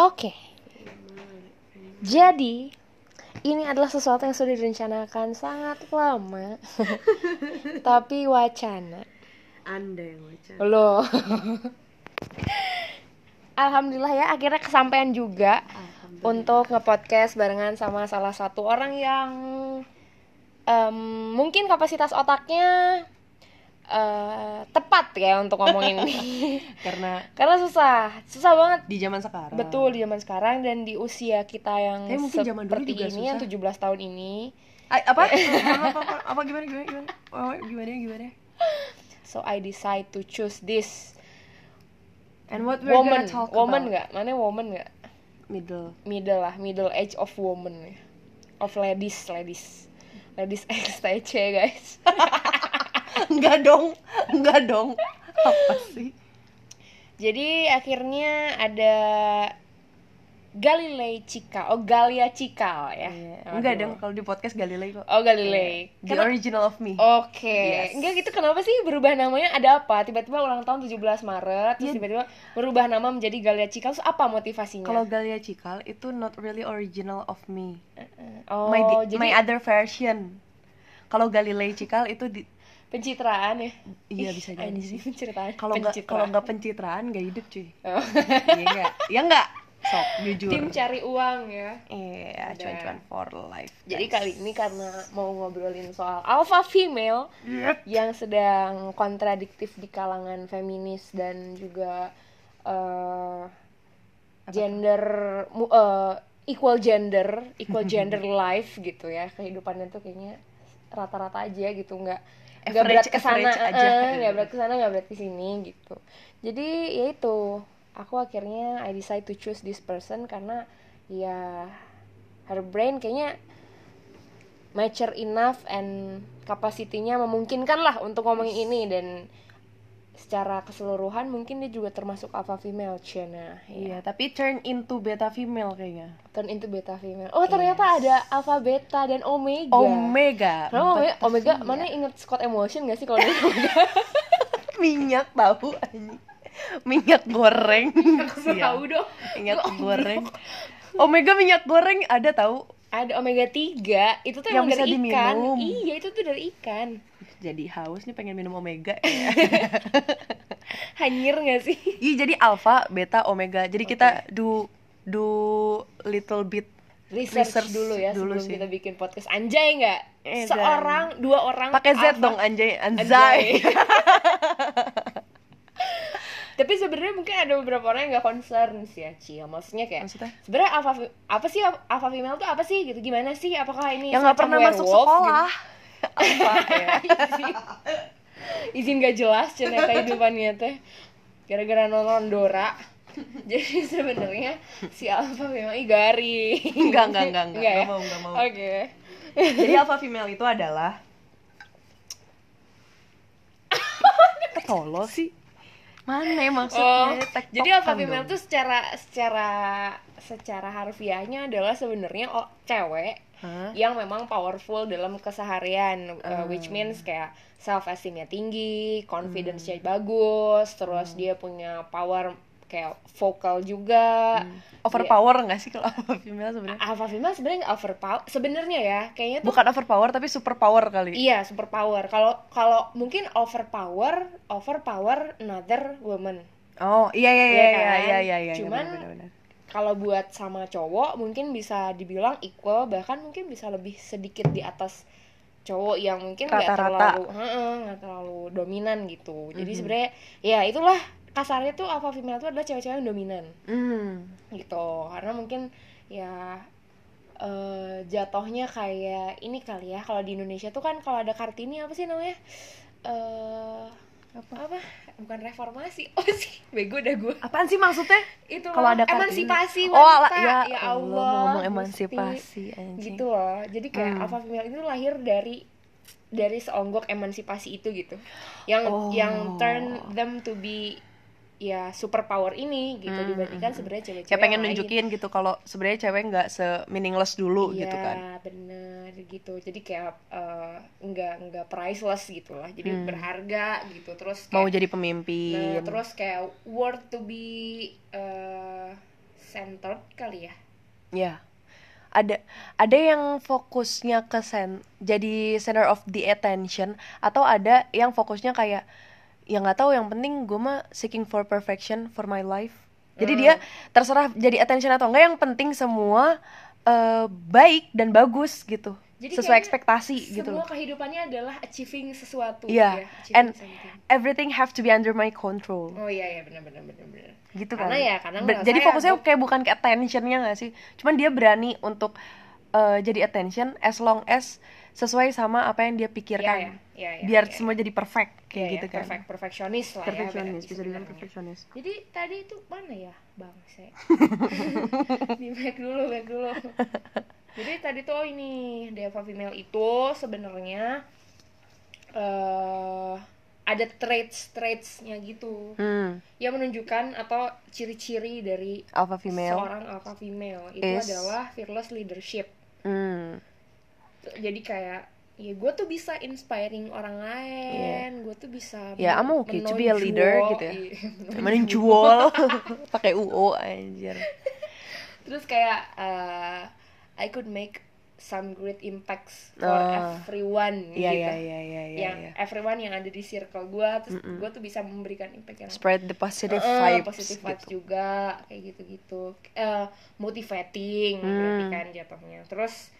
Oke. Jadi, ini adalah sesuatu yang sudah direncanakan sangat lama. Tapi wacana. Anda yang baca. Loh. Alhamdulillah ya akhirnya kesampaian juga untuk nge-podcast barengan sama salah satu orang yang em, mungkin kapasitas otaknya eh, tepat ya untuk ngomongin ini. Karena Karena susah, susah banget di zaman sekarang. Betul di zaman sekarang dan di usia kita yang Tapi mungkin zaman dulu seperti juga ini yang susah. 17 tahun ini. Ay, apa? apa, apa, apa, apa gimana gimana gimana? Oh, gimana gimana? So I decide to choose this And what we're woman. gonna talk Woman about? nggak? Mana woman nggak? Middle. Middle lah, middle age of woman ya. Of ladies, ladies. Ladies XTC guys. enggak dong, enggak dong. Apa sih? Jadi akhirnya ada Galilei Cikal. Oh, Galia Cikal ya. Iya. Enggak dong, kalau di podcast Galilei kok. Oh, Galilei. The Kenapa- original of me. Oke, Yes. enggak gitu kenapa sih berubah namanya? Ada apa? Tiba-tiba ulang tahun 17 Maret, terus Iya. tiba-tiba berubah nama menjadi Galia Cikal. Terus apa motivasinya? Kalau Galia Cikal itu not really original of me. oh, my di- jadi my other version. Kalau Galilei Cikal itu di pencitraan ya? Iya, bisa jadi sih. pencitraan. kalau nggak kalau nggak pencitraan nggak hidup cuy. Oh. Iya enggak? Ya enggak? Sok jujur. Tim cari uang ya. Iya, cuan-cuan for life. Jadi guys. kali ini karena mau ngobrolin soal alpha female Yep. yang sedang kontradiktif di kalangan feminis dan juga eh, gender eh, equal gender equal gender life gitu ya kehidupannya tuh kayaknya rata-rata aja gitu nggak nggak berat ke sana average aja. eh, nggak berat ke sana nggak berat ke sini gitu. Jadi ya itu. Aku akhirnya I decide to choose this person karena ya her brain kayaknya mature enough and kapasitinya memungkinkan lah untuk ngomongin ini dan secara keseluruhan mungkin dia juga termasuk alpha female Cina Iya, tapi turn into beta female kayaknya. turn into beta female oh ternyata ada alpha beta dan omega Omega. Kenapa omega, omega mana inget Scott Emotion gak sih kalau dari omega minyak tahu. Minyak goreng. Aku tahu dong Minyak goreng. Omega minyak goreng ada tahu. ada omega 3 itu tuh Yang emang bisa dari ikan diminum. iya itu tuh dari ikan Jadi haus nih pengen minum omega ya. hanyir gak sih Iya, jadi alpha, beta, omega. Jadi kita do do little bit research, Research dulu ya dulu sebelum sih. kita bikin podcast anjay nggak Eh, dan- seorang dua orang pakai Z alpha- dong anjay, anjay. anjay. tapi sebenarnya mungkin ada beberapa orang yang nggak concern sih ya Cia maksudnya kayak Maksudnya? sebenarnya alpha apa sih alpha female tuh apa sih gitu gimana sih apakah ini Yang nggak semacam pernah masuk sekolah. gitu? Apa ya izin, gak jelas cina kehidupannya teh gara-gara nonton Dora jadi sebenarnya si alpha female ih garing Enggak, enggak, enggak, enggak. ya? Enggak mau, enggak mau. oke Jadi alpha female itu adalah Tolol sih. Mana ya Oh, maksudnya? Tektokan jadi alpha female dong. tuh secara secara secara harfiahnya adalah sebenarnya oh, cewek Hah? yang memang powerful dalam keseharian, uh, Ah. which means kayak self esteemnya tinggi, Hmm. confidence-nya bagus, terus dia punya power kayak vokal juga. Hmm. Overpower enggak sih kalau alpha female sebenarnya? Alpha female sebenarnya nggak overpower, sebenarnya ya kayaknya tuh Bukan overpower tapi super power kali. Iya, super power. Kalau kalau mungkin overpower, overpower another woman. Oh, iya iya iya Iya iya kan? iya iya iya. Cuman- benar, benar. Kalau buat sama cowok mungkin bisa dibilang equal bahkan mungkin bisa lebih sedikit di atas cowok yang mungkin nggak terlalu nggak terlalu dominan gitu. Jadi Mhm. sebenarnya ya itulah kasarnya tuh alpha female itu adalah cewek-cewek yang dominan. Hmm. gitu. Karena mungkin ya eh, jatuhnya kayak ini kali ya. Kalau di Indonesia tuh kan kalau ada kartini apa sih namanya? Eh apa? Apa bukan reformasi oh sih bego dah gue Apaan sih maksudnya? itu Kalau ada emansipasi Oh, wanita ya ya Allah, Allah ngomong emansipasi, anjing. gitu loh jadi kayak Hmm. alpha female itu lahir dari dari seonggok emansipasi itu gitu yang Oh. yang turn them to be ya super power ini gitu Hmm, dibandingkan hmm, sebenarnya cewek-cewek Kayak pengen yang lain. nunjukin gitu kalau sebenarnya cewek nggak se meaningless dulu Iya, gitu kan. bener gitu. Jadi kayak eh, nggak nggak priceless gitu lah. Jadi Hmm. berharga gitu. Terus kayak, Mau jadi nah, pemimpin. terus kayak worth to be eh, centered kali ya Ya. Ada ada yang fokusnya ke sen jadi center of the attention atau ada yang fokusnya kayak ya nggak tahu yang penting gue mah seeking for perfection for my life. Jadi Hmm. dia terserah jadi attention atau enggak yang penting semua eh, baik dan bagus gitu. Jadi Sesuai ekspektasi gitu semua kehidupannya adalah achieving sesuatu Iya. ya achieving And something. everything have to be under my control. oh iya iya benar benar benar benar gitu Karena kan ya, karena Ber- nggak jadi fokusnya gua- kayak bukan ke attentionnya gak sih cuman dia berani untuk eh, jadi attention as long as sesuai sama apa yang dia pikirkan. Iya, iya, iya, biar iya, semua jadi perfect kayak gitu kan. perfect perfeksionis lah perfectionist ya bisa dibilang jadi tadi itu mana ya bang saya di back dulu back dulu. Jadi tadi tuh oh ini Deva female itu sebenarnya eh ada traits traitsnya gitu. Hmm. yang menunjukkan atau ciri-ciri dari alpha female. seorang alpha female itu adalah fearless leadership hmm. jadi kayak ya gue tuh bisa inspiring orang lain gue tuh bisa Ya, I'm men- okay to be a leader gitu ya. iya, menjual pakai uo anjir terus kayak uh, I could make some great impacts for Ah. everyone iya gitu iya iya iya iya yang iya. everyone yang ada di circle gue terus gue tuh bisa memberikan impact yang spread the positive Eh, vibes positive vibes gitu juga kayak gitu-gitu Eh, motivating berarti Hmm. kan jatuhnya terus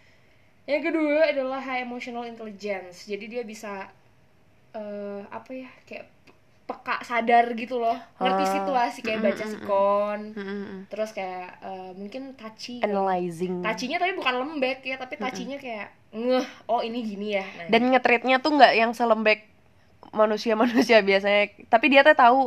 yang kedua adalah high emotional intelligence jadi dia bisa eh apa ya kayak peka sadar gitu loh. Ngerti Ah. situasi kayak Mm, baca mm, mm, sikon Mm, mm, mm. terus kayak eh, mungkin touchy analyzing. Tacinya tapi bukan lembek ya tapi tacinya kayak ngeh oh ini gini ya. Nah, dan ngetreatnya tuh nggak yang selembek manusia-manusia biasanya. Tapi dia tuh tahu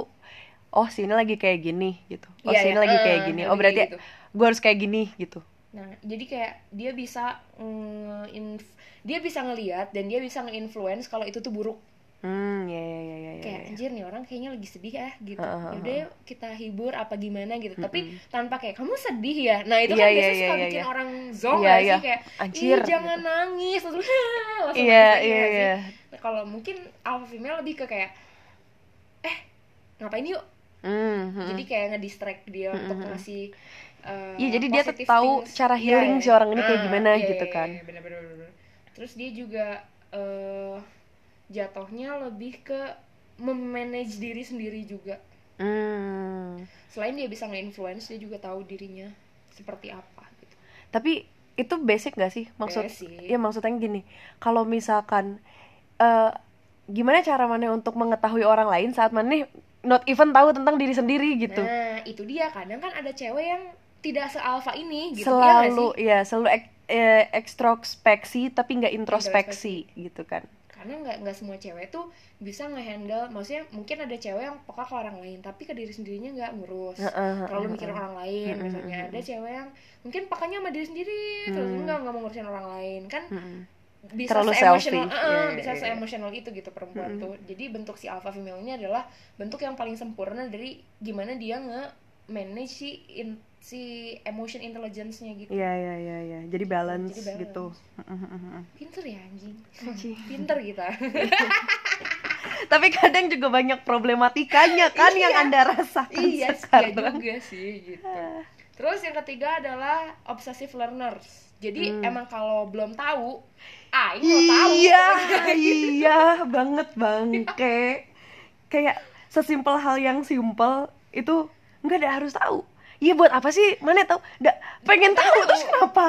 oh sini lagi kayak gini gitu. Oh Iya, sini iya. lagi kayak Eh, gini. oh berarti gitu. gue harus kayak gini gitu. Nah, jadi kayak dia bisa nge dia bisa ngelihat dan dia bisa nge-influence kalau itu tuh buruk. Hmm ya ya ya ya ya, Kayak ya. anjir nih orang kayaknya lagi sedih ya gitu. Heeh, Yaudah yuk kita hibur apa gimana gitu. Tapi Mm-mm. tanpa kayak kamu sedih ya. Nah, itu Iya, kan iya, biasanya iya, suka iya, bikin iya. orang Iya, gak iya. sih kayak Anjir, Ih, jangan gitu. nangis langsung iya aja iya iya Nah, kalau mungkin alpha female lebih ke kayak eh ngapain yuk? Hmm, hmm. Jadi kayak ngedistract dia untuk Mm-mm. ngasih uh, Iya, jadi dia tahu things. cara Iya, healing iya. si orang ini kayak Ah, gimana iya, gitu iya, kan. iya, bener, bener, bener. Terus dia juga eh jatuhnya lebih ke memanage diri sendiri juga. Hmm. Selain dia bisa nge-influence, dia juga tahu dirinya seperti apa gitu. tapi itu basic gak sih maksud Basic. ya maksudnya gini kalau misalkan eh gimana cara mana untuk mengetahui orang lain saat mana not even tahu tentang diri sendiri gitu Nah, itu dia. Kadang kan ada cewek yang tidak sealfa ini gitu. ya nggak selalu sih? ya selalu ek, eh, ekstrospeksi tapi nggak introspeksi gitu kan karena nggak nggak semua cewek tuh bisa ngehandle maksudnya mungkin ada cewek yang peka ke orang lain tapi ke diri sendirinya nggak ngurus Heeh, terlalu heeh, mikirin orang lain misalnya ada cewek yang mungkin pakainya sama diri sendiri terus Hmm. nggak nggak mau ngurusin orang lain kan bisa Terlalu se-emotional selfish. eh, Iya, iya, bisa iya. se-emotional itu gitu perempuan Mm-mm. tuh jadi bentuk si alpha female ini adalah bentuk yang paling sempurna dari gimana dia nge manage si in- si emotion intelligence-nya gitu Iya iya iya iya. Jadi balance, Jadi balance. gitu. pinter ya anjing Anjing. pinter kita Tapi kadang juga banyak problematikanya kan yang Iya. Anda rasakan iya iya sekarang. juga sih gitu terus yang ketiga adalah obsessive learners jadi Hmm. emang kalau belum tahu ah ini mau tahu Iya, iya banget bangke. Kayak sesimpel hal yang simpel itu nggak ada harus tahu. Iya buat apa sih? Mana tahu? Nggak pengen tahu terus kenapa?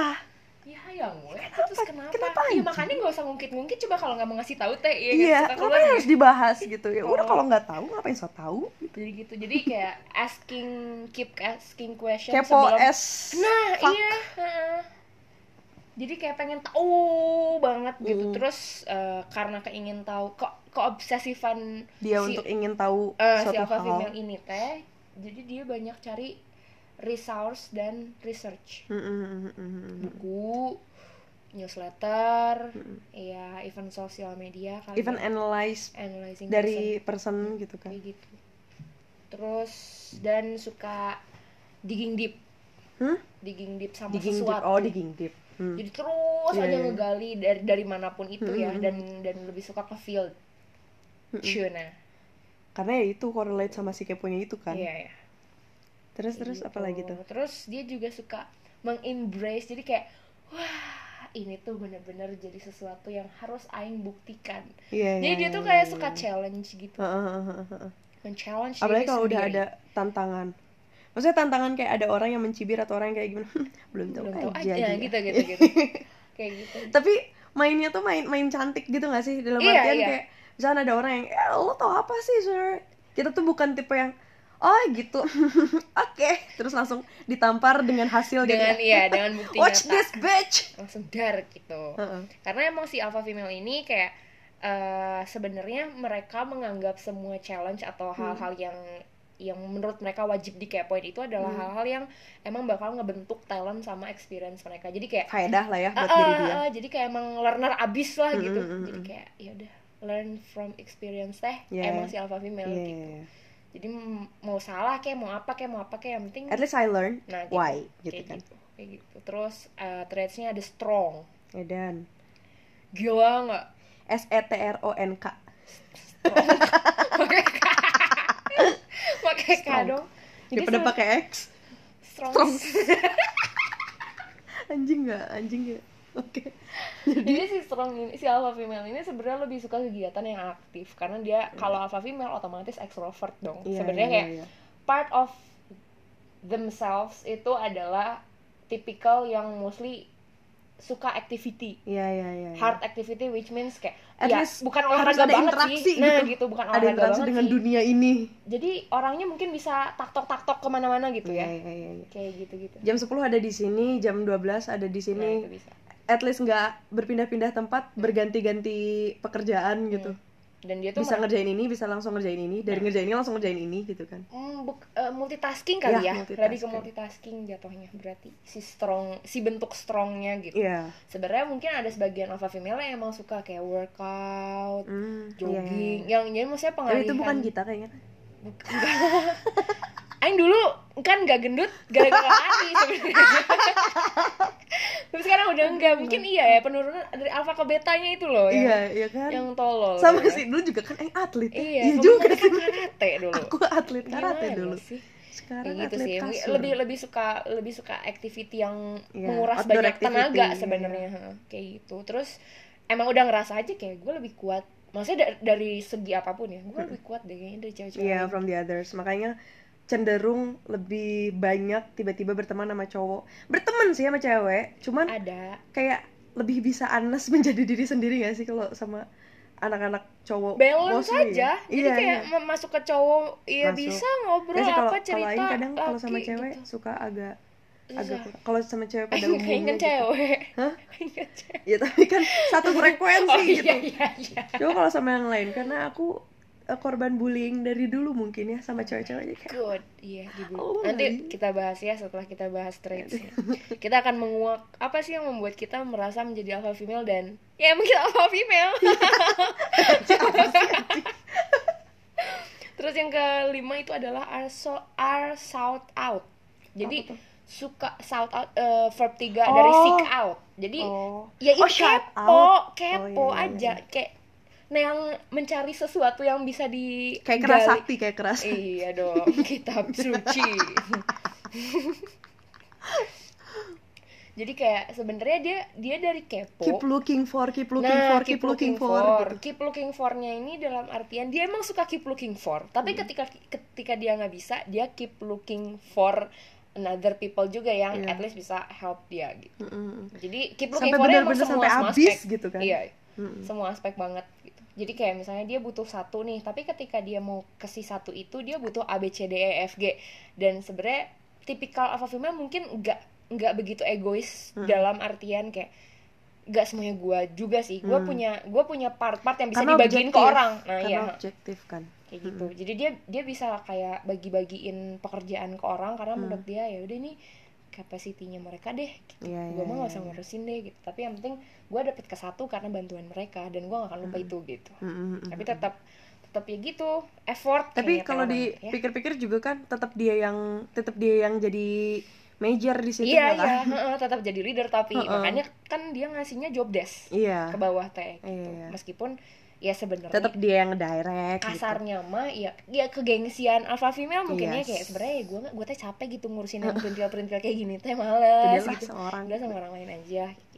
ya yang gue terus kenapa, Kenapa iya makanya gak usah ngungkit-ngungkit coba kalau nggak mau ngasih tahu teh ya Iya, keluar ngapain gitu. harus dibahas gitu ya? Udah Oh. kalau nggak tahu ngapain so tahu? jadi gitu jadi kayak asking keep asking question Kepo sebelum nah fuck. iya jadi kayak pengen tahu banget gitu Mm. terus eh, karena keingin tahu ke keobsesifan Dia si- untuk ingin tahu eh, suatu si alpha hal. female ini teh jadi dia banyak cari resource dan research buku newsletter ya event sosial media kali Even ya. analyze analyzing dari person gitu kan. kayak gitu terus dan suka digging deep Hmm? digging deep sama Digging deep. sesuatu Oh, digging deep. Hmm. jadi terus Iya, aja iya. ngegali dari dari mana pun itu ya Hmm, hmm, dan dan lebih suka ke field Hmm, hmm. Karena ya itu correlate sama si keponya itu kan. iya ya terus terus gitu. apa lagi tuh terus dia juga suka mengembrace jadi kayak wah ini tuh bener-bener jadi sesuatu yang harus aing buktikan iya jadi iya, dia tuh iya, kayak iya, suka iya. challenge gitu Heeh, heeh, heeh, heeh. men-challenge apalagi kalau udah sendiri. ada tantangan maksudnya tantangan kayak ada orang yang mencibir atau orang yang kayak gimana belum tahu belum aja, aja gitu gitu gitu kayak gitu tapi mainnya tuh main main cantik gitu gak sih dalam Iya, artian iya. kayak misalnya ada orang yang eh, lo tau apa sih sebenarnya? Kita tuh bukan tipe yang oh gitu. Oke. Terus langsung ditampar dengan hasil dengan gitu iya dengan bukti watch nyata. this bitch! Langsung dar gitu. Heeh. karena emang si alpha female ini kayak eh, sebenarnya mereka menganggap semua challenge atau Hmm. hal-hal yang yang menurut mereka wajib dikepoin itu adalah Hmm. hal-hal yang emang bakal ngebentuk talent sama experience mereka. Jadi kayak faedah lah ya buat ah, diri dia. ah, jadi kayak emang learner abis lah Hmm, gitu. hmm, hmm, jadi hmm. kayak ya udah learn from experience teh Yeah. emang si alpha female Iya, gitu. jadi mau salah kayak mau apa kayak mau apa kayak yang penting at least I learn nah gitu, why gitu kayak kan. gitu kayak gitu. Terus uh, traitsnya ada strong. Ya dan gila nggak? S E T R O N K. Pakai K. Dong. Daripada pakai X. Strong, strong. anjing nggak? Anjing ya oke jadi si strong ini si alpha female ini sebenarnya lebih suka kegiatan yang aktif karena dia kalau alpha female otomatis extrovert dong Iya, sebenarnya iya, kayak iya. part of themselves itu adalah tipikal yang mostly suka activity Iya iya iya. iya. hard activity which means kayak At ya least bukan olahraga ada banget interaksi sih nah gitu. gitu bukan ada olahraga interaksi banget dengan sih dunia ini. jadi orangnya mungkin bisa taktok taktok ke mana-mana gitu Iya ya iya iya. iya. kayak gitu gitu Jam 10 ada di sini, jam 12 ada di nah sini. itu bisa At least nggak berpindah-pindah tempat, berganti-ganti pekerjaan gitu. dan dia tuh Bisa ngerjain ini, bisa langsung ngerjain ini, dari ngerjain ini langsung ngerjain ini gitu kan. Hmm, buk- eh, multitasking kali Ya, ya, lebih ke multitasking. multitasking jatuhnya berarti si strong si bentuk strongnya gitu Iya. sebenarnya mungkin ada sebagian alpha female yang emang suka kayak workout Hmm, iya, jogging iya. yang jadi maksudnya pengalihan itu bukan kita kayaknya. Aing dulu kan gak gendut gara-gara sebenarnya. Tapi sekarang udah enggak. Mungkin iya ya penurunan dari alfa ke betanya itu loh yang, Iya, iya kan. yang tolol. Sama ya. sih dulu juga kan eh atlet. ya. Iya, Iya juga kan karate dulu. Aku atlet karate Gimana dulu. sih? Sekarang Kayak gitu atlet sih. kasur. Lebih lebih suka lebih suka activity yang Iya, menguras banyak activity, tenaga iya, sebenarnya. ha, Kayak gitu. Terus emang udah ngerasa aja kayak gue lebih kuat. Maksudnya da- dari segi apa pun ya, gue lebih kuat deh kayaknya dari cewek-cewek. Iya, lain. from the others. Makanya cenderung lebih banyak tiba-tiba berteman sama cowok. Berteman sih sama cewek, cuman Ada kayak lebih bisa anes menjadi diri sendiri gak sih kalau sama anak-anak cowok balance mostly aja ya? jadi Iya, kayak iya. ma- masuk ke cowok ya Masuk. bisa ngobrol Nggak sih, kalau apa kalau cerita Aing kadang kalau sama cewek gitu. suka agak Susah. agak kalau sama cewek pada umumnya inget gitu. cewek Hah? Inget cewek ya tapi kan satu frekuensi oh gitu iya iya iya coba kalau sama yang lain karena aku eh, korban bullying dari dulu mungkin ya sama cewek-cewek aja kayak good. Iya di Oh, nanti iya. kita bahas ya setelah kita bahas traits ya. kita akan menguak apa sih yang membuat kita merasa menjadi alpha female dan ya emang kita alpha female. Terus yang kelima itu adalah are so are shout out. Jadi suka shout out eh, verb tiga dari Oh. seek out. Jadi oh. ya itu Oh, kepo out. kepo Oh, iya, iya, aja. kayak nah yang mencari sesuatu yang bisa di kayak keras sakti kayak keras iya dong kitab suci. Jadi kayak sebenarnya dia dia dari kepo. Keep looking for keep looking nah, for keep, looking, for, gitu. keep looking for-nya ini dalam artian dia emang suka keep looking for. Tapi Hmm. ketika ketika dia nggak bisa dia keep looking for another people juga yang Iya. at least bisa help dia gitu. Mm-mm. jadi keep looking sampai for-nya emang bener-bener semua sampai habis gitu kan. Iya Semua aspek banget gitu. Jadi kayak misalnya dia butuh satu nih tapi ketika dia mau kasih satu itu dia butuh A B C D E F G. Dan sebenarnya tipikal alpha female mungkin nggak nggak begitu egois Hmm. dalam artian kayak nggak semuanya gue juga sih. Gue Hmm. punya gue punya part-part yang bisa Karena dibagiin ke objektif. orang. Nah karena iya. objektif kan. Kayak gitu. Jadi dia dia bisa kayak bagi-bagiin pekerjaan ke orang karena Hmm. menurut dia ya udah nih kapasitinya mereka deh gitu. Iya, gue iya, mah gak iya, usah iya. ngurusin deh gitu tapi yang penting gue dapet ke satu karena bantuan mereka dan gue gak akan lupa Hmm. itu gitu Mm-mm. tapi tetap tetap ya gitu effort tapi kalau orang, ya. dipikir-pikir juga kan tetap dia yang tetap dia yang jadi major di situ iya iya kan? heeh, tetap jadi leader tapi Heeh. makanya kan dia ngasihnya job desk iya ke bawah teh gitu. Iya. meskipun ya sebenarnya tetap dia yang direct gitu. kasarnya mah ya ya kegengsian alpha female mungkin ya Yes. kayak sebenarnya gue gue teh capek gitu ngurusin yang perintil perintil kayak gini teh males dia lah gitu. seorang udah sama orang lain aja gitu.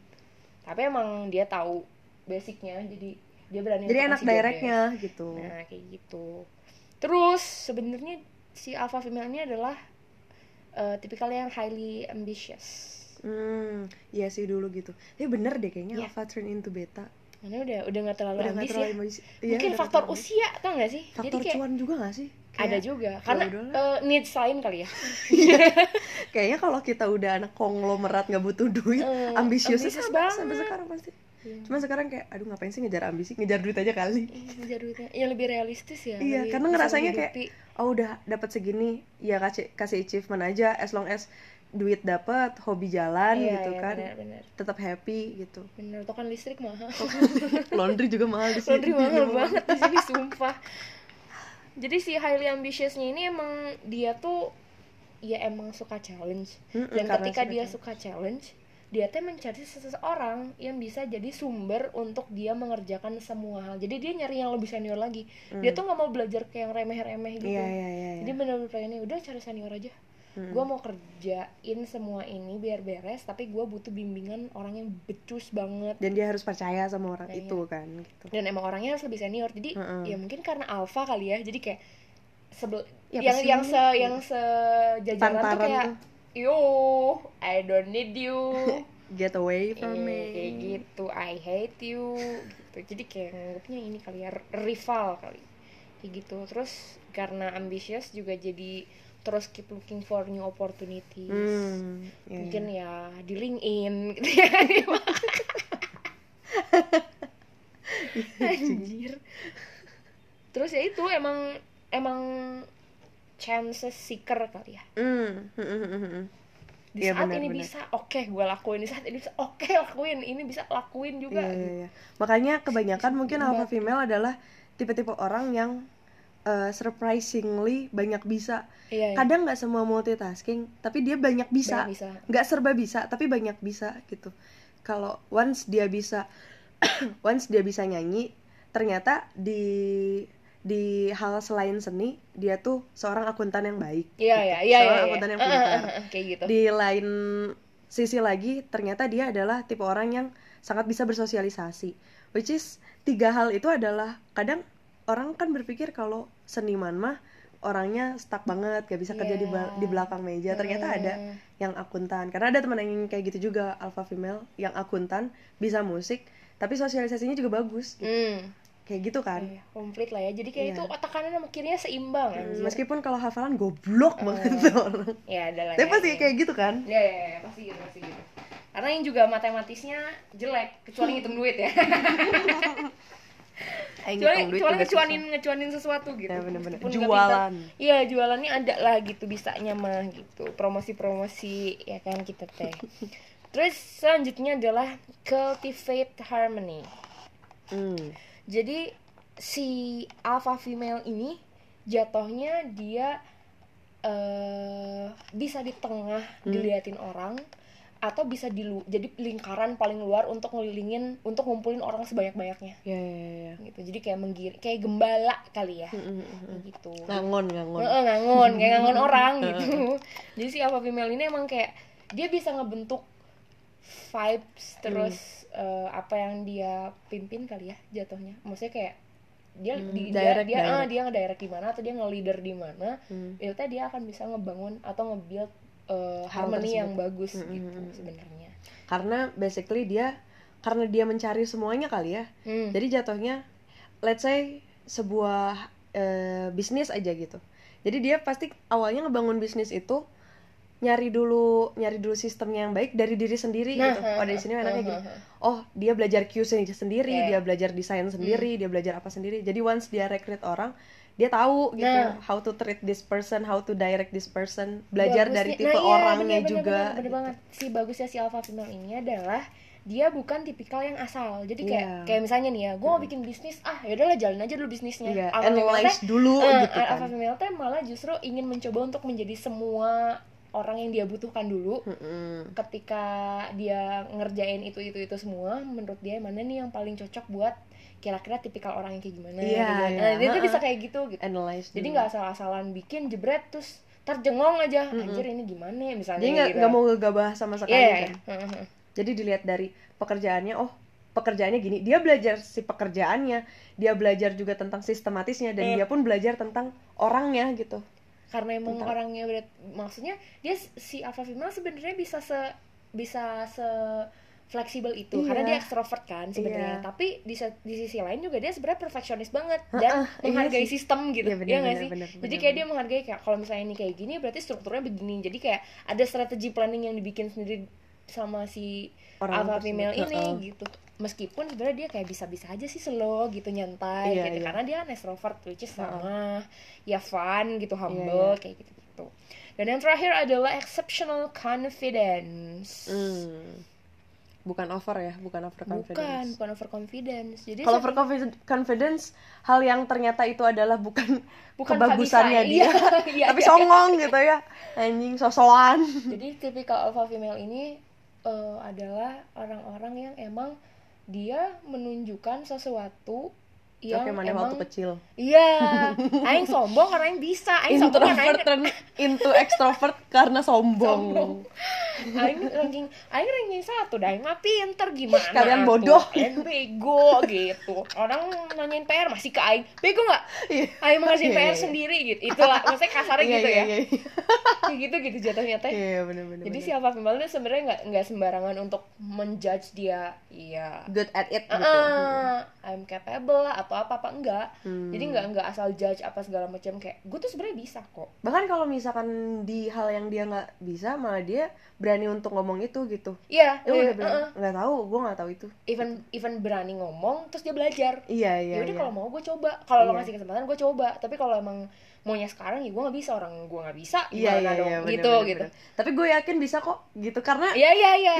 Tapi emang dia tahu basicnya jadi dia berani jadi job directnya gitu. Nah kayak gitu. Terus sebenarnya si alpha female ini adalah eh, tipikal yang highly ambitious. Hmm iya sih dulu gitu. Ya bener deh kayaknya Iya. alpha turn into beta karena udah udah nggak terlalu udah ambis terlalu ya. ambisi- iya, mungkin faktor usia tau gak sih? Faktor jadi kayak cuan juga gak sih? ada Kayak- juga. karena udahlah. eh, needs lain kali ya. Kayaknya kalau kita udah anak konglomerat nggak butuh duit ambisiusnya ambisius banget. sampai sekarang pasti. Iya. cuma sekarang kayak aduh ngapain sih ngejar ambisi ngejar duit aja kali. Ih, ngejar duitnya. Yang lebih realistis ya Iya, lebih karena ngerasanya kayak oh udah dapat segini ya kasih kasih achievement aja as long as duit dapat hobi jalan Iya, gitu iya, kan. benar, benar. tetap happy gitu. Bener toh kan listrik mahal. Laundry juga mahal di sini. Laundry mahal banget di sini sumpah. Jadi si highly ambitiousnya ini emang dia tuh ya emang suka challenge. Mm-mm, dan ketika dia suka challenge dia tuh mencari seseorang yang bisa jadi sumber untuk dia mengerjakan semua hal. Jadi dia nyari yang lebih senior lagi. Dia tuh nggak mau belajar kayak yang remeh-remeh gitu. Mm. iya iya iya. Jadi bener-bener pengen udah cari senior aja Mm. gue mau kerjain semua ini biar beres tapi gue butuh bimbingan orang yang becus banget. Dan dia harus percaya sama orang Nah, itu kan gitu. Dan emang orangnya harus lebih senior jadi Mm-mm. ya mungkin karena alpha kali ya jadi kayak sebel Ya, yang yang se yang sejajaran tuh kayak yo I don't need you. Get away from Eh, me. kayak gitu I hate you. Gitu. Jadi kayak nganggapnya ini kali ya rival kali. Kayak gitu. Terus karena ambitious juga jadi terus keep looking for new opportunities Hmm, iya, mungkin iya. ya di LinkedIn gitu ya anjir terus ya itu emang emang chances seeker kali ya hmm, hmm, hmm. di Iya, saat benar, ini benar. bisa oke gue lakuin di saat ini bisa oke lakuin ini bisa lakuin juga Iya, iya, iya. Makanya kebanyakan mungkin alpha Banget. female adalah tipe-tipe orang yang uh, surprisingly banyak bisa. iya, iya. Kadang nggak semua multitasking, tapi dia banyak bisa. Nggak serba bisa, tapi banyak bisa gitu. Kalau once dia bisa, once dia bisa nyanyi, ternyata di di hal selain seni dia tuh seorang akuntan yang baik. iya gitu. iya iya Seorang iya, akuntan yang iya. pintar Eh, eh, eh, kayak gitu di lain sisi lagi ternyata dia adalah tipe orang yang sangat bisa bersosialisasi which is tiga hal itu adalah kadang orang kan berpikir kalau seniman mah orangnya stuck banget gak bisa kerja di, Iya. di belakang meja ternyata ada Hmm. yang akuntan karena ada teman yang kayak gitu juga alpha female yang akuntan bisa musik tapi sosialisasinya juga bagus gitu. hmm. kayak gitu kan Iya, komplit lah ya jadi kayak Iya. itu otak kanan sama kirinya seimbang Hmm, meskipun kalau hafalan goblok banget Eh. tuh orang ya ada lah tapi pasti ya. kayak gitu kan Ya, ya, ya, pasti gitu, pasti gitu. Karena yang juga matematisnya jelek, kecuali ngitung duit ya. Kecuali kecuali juga ngecuanin susah. ngecuanin sesuatu gitu. Ya. Meskipun nggak Jualan. Iya, jualannya ada lah gitu bisanya mah gitu. Promosi-promosi ya kan kita teh. Terus selanjutnya adalah cultivate harmony. Hmm. Jadi si alpha female ini jatuhnya dia eh bisa di tengah Hmm. diliatin orang atau bisa di lu- jadi lingkaran paling luar untuk ngelilingin untuk ngumpulin orang sebanyak-banyaknya Ya, ya, ya. gitu. Jadi kayak menggir kayak gembala kali ya. Mm, mm, mm, mm. gitu. Ngangon, ngangon. Heeh, ngangon, kayak ngangon orang gitu. Jadi si alpha female ini emang kayak dia bisa ngebentuk vibes terus eh, apa yang dia pimpin kali ya jatuhnya. Maksudnya kayak dia Hmm, di, direct, dia dia ah, direct. dia ngedirect di mana atau dia nge-leader di mana, Hmm. itu dia akan bisa ngebangun atau nge-build harmony tersebut. yang bagus Hmm, gitu hmm, hmm. sebenarnya. Karena basically dia karena dia mencari semuanya kali ya. Hmm. Jadi jatuhnya let's say sebuah eh, bisnis aja gitu. Jadi dia pasti awalnya ngebangun bisnis itu nyari dulu nyari dulu sistemnya yang baik dari diri sendiri Nah, gitu. Oh dari sini enaknya gini. Oh dia belajar QC sendiri, Iya. dia belajar desain sendiri, dia belajar apa sendiri. Jadi once dia rekrut orang, dia tahu gitu Nah. how to treat this person, how to direct this person, belajar dari Bagusnya- tipe nah, iya, orangnya bener, bener, juga. bener, bener gitu. banget si bagusnya si alpha female ini adalah dia bukan tipikal yang asal jadi kayak Iya. kayak misalnya nih ya gue mau bikin bisnis ah yaudahlah jalan aja dulu bisnisnya Iya, Alpha female analyze teh- dulu eh, gitu kan. alpha female teh malah justru ingin mencoba untuk menjadi semua orang yang dia butuhkan dulu Mm-mm. ketika dia ngerjain itu itu itu semua menurut dia mana nih yang paling cocok buat kira-kira tipikal orang yang kayak gimana Iya, gitu. iya. Nah, dia tuh bisa kayak gitu gitu analyze jadi nggak asal-asalan bikin jebret terus terjengong aja Mm-mm. anjir ini gimana ya misalnya jadi nggak gitu. nggak mau ngegabah sama sekali Iya, kan iya. Heeh. jadi dilihat dari pekerjaannya oh pekerjaannya gini dia belajar si pekerjaannya dia belajar juga tentang sistematisnya dan Eh. dia pun belajar tentang orangnya gitu karena emang Bentar. orangnya berat maksudnya dia si alpha female sebenarnya bisa se bisa se fleksibel itu karena Iya. dia ekstrovert kan sebenarnya Iya. tapi di, di sisi lain juga dia sebenarnya perfeksionis banget dan Heeh, iya menghargai sih. sistem gitu Iya, bener, ya nggak sih bener, jadi bener, kayak bener. dia menghargai kayak kalau misalnya ini kayak gini berarti strukturnya begini jadi kayak ada strategi planning yang dibikin sendiri sama si Orang alpha female ini Heeh. gitu meskipun sebenarnya dia kayak bisa-bisa aja sih slow gitu nyantai Iya, gitu iya. karena dia kan extrovert which is sama ya fun gitu humble iya. kayak gitu gitu dan yang terakhir adalah exceptional confidence Hmm. Bukan over ya bukan over bukan confidence. bukan overconfidence jadi kalau over confidence hal yang ternyata itu adalah bukan, Bukan kebagusannya Bisa, dia iya, iya, tapi iya. songong gitu ya. Anjing sosokan. Jadi tipikal alpha female ini eh, adalah orang-orang yang emang dia menunjukkan sesuatu yang oke mana emang waktu kecil? Iya aing sombong karena aing bisa aing sombong karena introvert aing turn into extrovert karena sombong, Sombong. aing ranking aing ranking satu dah aing mah pinter gimana Kalian bodoh. kalian bego gitu. Orang nanyain PR masih ke aing. Bego nggak? Iya. aing mau ngerjain Iya, PR iya, sendiri gitu. Itulah maksudnya kasarnya gitu ya. kayak gitu gitu jatuhnya teh. Iya, bener-bener. jadi si alpha female itu sebenarnya nggak nggak sembarangan untuk menjudge dia. Iya. Good at it gitu. Ah, I'm capable atau apa apa enggak Hmm. jadi nggak nggak asal judge apa segala macam kayak gue tuh sebenarnya bisa kok Bahkan kalau misalkan di hal yang dia nggak bisa, malah dia berani untuk ngomong itu gitu. iya Ya udah bilang, uh-uh. nggak tahu, gue nggak tahu itu. even even berani ngomong terus dia belajar Iya iya. ya udah iya. kalau mau gue coba kalau lo Iya. ngasih kesempatan gue coba tapi kalau emang maunya sekarang ya gue nggak bisa orang gue nggak bisa Iya iya iya. bener, gitu bener, gitu bener. Tapi gue yakin bisa kok, gitu karena iya iya iya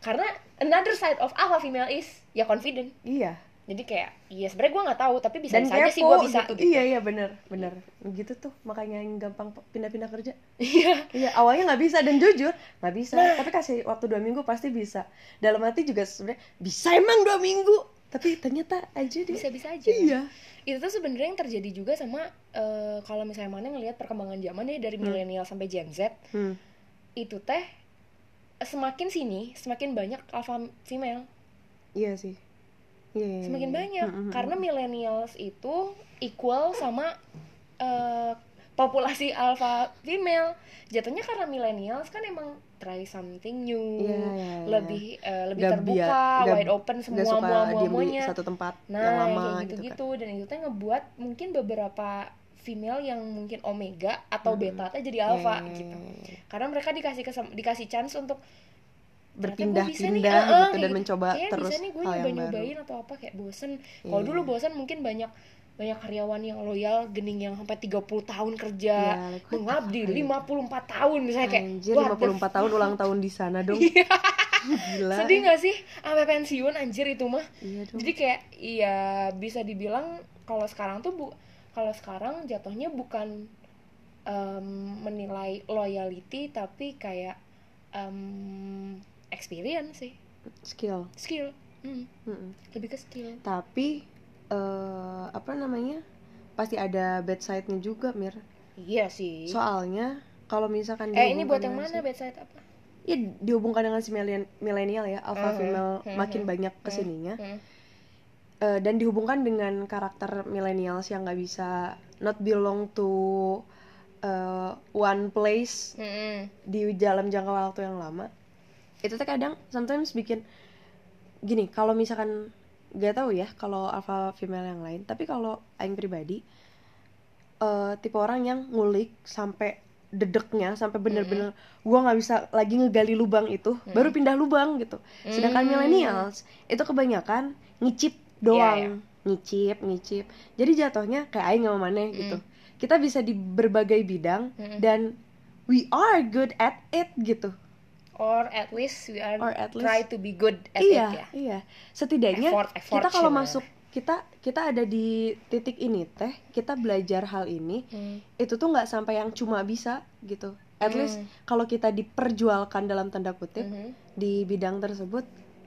karena another side of alpha female is ya confident iya. Jadi kayak iya sebenarnya gue nggak tahu tapi bisa Dan bisa aja sih gue bisa gitu. gitu. Iya iya bener bener. Gitu tuh makanya yang gampang pindah-pindah kerja. iya Iya awalnya nggak bisa dan jujur nggak bisa. Tapi kasih waktu dua minggu pasti bisa. Dalam hati juga sebenarnya bisa emang dua minggu. Tapi ternyata aja dia. bisa bisa aja Iya. itu tuh sebenarnya yang terjadi juga sama eh, kalau misalnya mana ngelihat perkembangan zaman ya dari milenial sampai Gen Z Hmm. itu teh semakin sini semakin banyak alpha female Iya sih. Iya, semakin iya. banyak Hmm, hmm, karena millennials itu equal sama eh, populasi alpha female jatuhnya karena millennials kan emang try something new Iya, iya, iya. lebih eh, lebih Nggak terbuka wide open semua suka mua muanya satu tempat nah yang lama kayak gitu, gitu-gitu kan. dan itu teh ngebuat mungkin beberapa female yang mungkin omega atau Hmm. beta jadi alpha Iya, iya, gitu iya, iya. karena mereka dikasih kesem- dikasih chance untuk ternyata gua bisa nih, Berpindah-pindah eh, gitu kayak dan mencoba kayaknya terus bisa nih gue hal nyoba nyobain atau apa kayak bosen kalau Iya. dulu bosen mungkin banyak banyak karyawan yang loyal gening yang sampai 30 tahun kerja Iya, like, what the mengabdi fuck? 54 tahun misalnya kayak Anjir what the 54 tahun ulang tahun di sana dong. Iya. Gila. sedih gak sih sampai pensiun anjir itu mah Iya dong. jadi kayak iya bisa dibilang kalau sekarang tuh bu kalau sekarang jatuhnya bukan em, menilai loyalty tapi kayak em, experience sih skill. skill Hmm, Mm-mm. lebih ke skill Tapi eh apa namanya? Pasti ada bad side-nya juga, Mir. iya sih Soalnya kalau misalkan eh ini buat yang mana si- bedside apa Ya dihubungkan dengan si milenial ya, alpha Mhm. female Mhm. makin banyak ke sininya. Hmm. Eh, dan dihubungkan dengan karakter millennials yang nggak bisa not belong to eh, one place Mm-mm. di dalam jangka waktu yang lama itu tuh kadang sometimes bikin gini kalau misalkan gak tahu ya kalau alpha female yang lain tapi kalau aing pribadi eh, tipe orang yang ngulik sampai dedeknya sampai bener-bener gua nggak bisa lagi ngegali lubang itu baru pindah lubang gitu. Sedangkan Mm. millennials itu kebanyakan ngicip doang. Ngicip ngicip. Jadi jatuhnya kayak aing sama maneh gitu. Kita bisa di berbagai bidang Mm-mm. dan we are good at it gitu or at least we are Or at least- try to be good at iya it ya iya. Setidaknya Effort- effort kita kalau masuk kita kita ada di titik ini teh kita belajar hal ini Hmm. itu tuh nggak sampai yang cuma bisa gitu. At least Hmm. kalau kita diperjualkan dalam tanda kutip Mhm. di bidang tersebut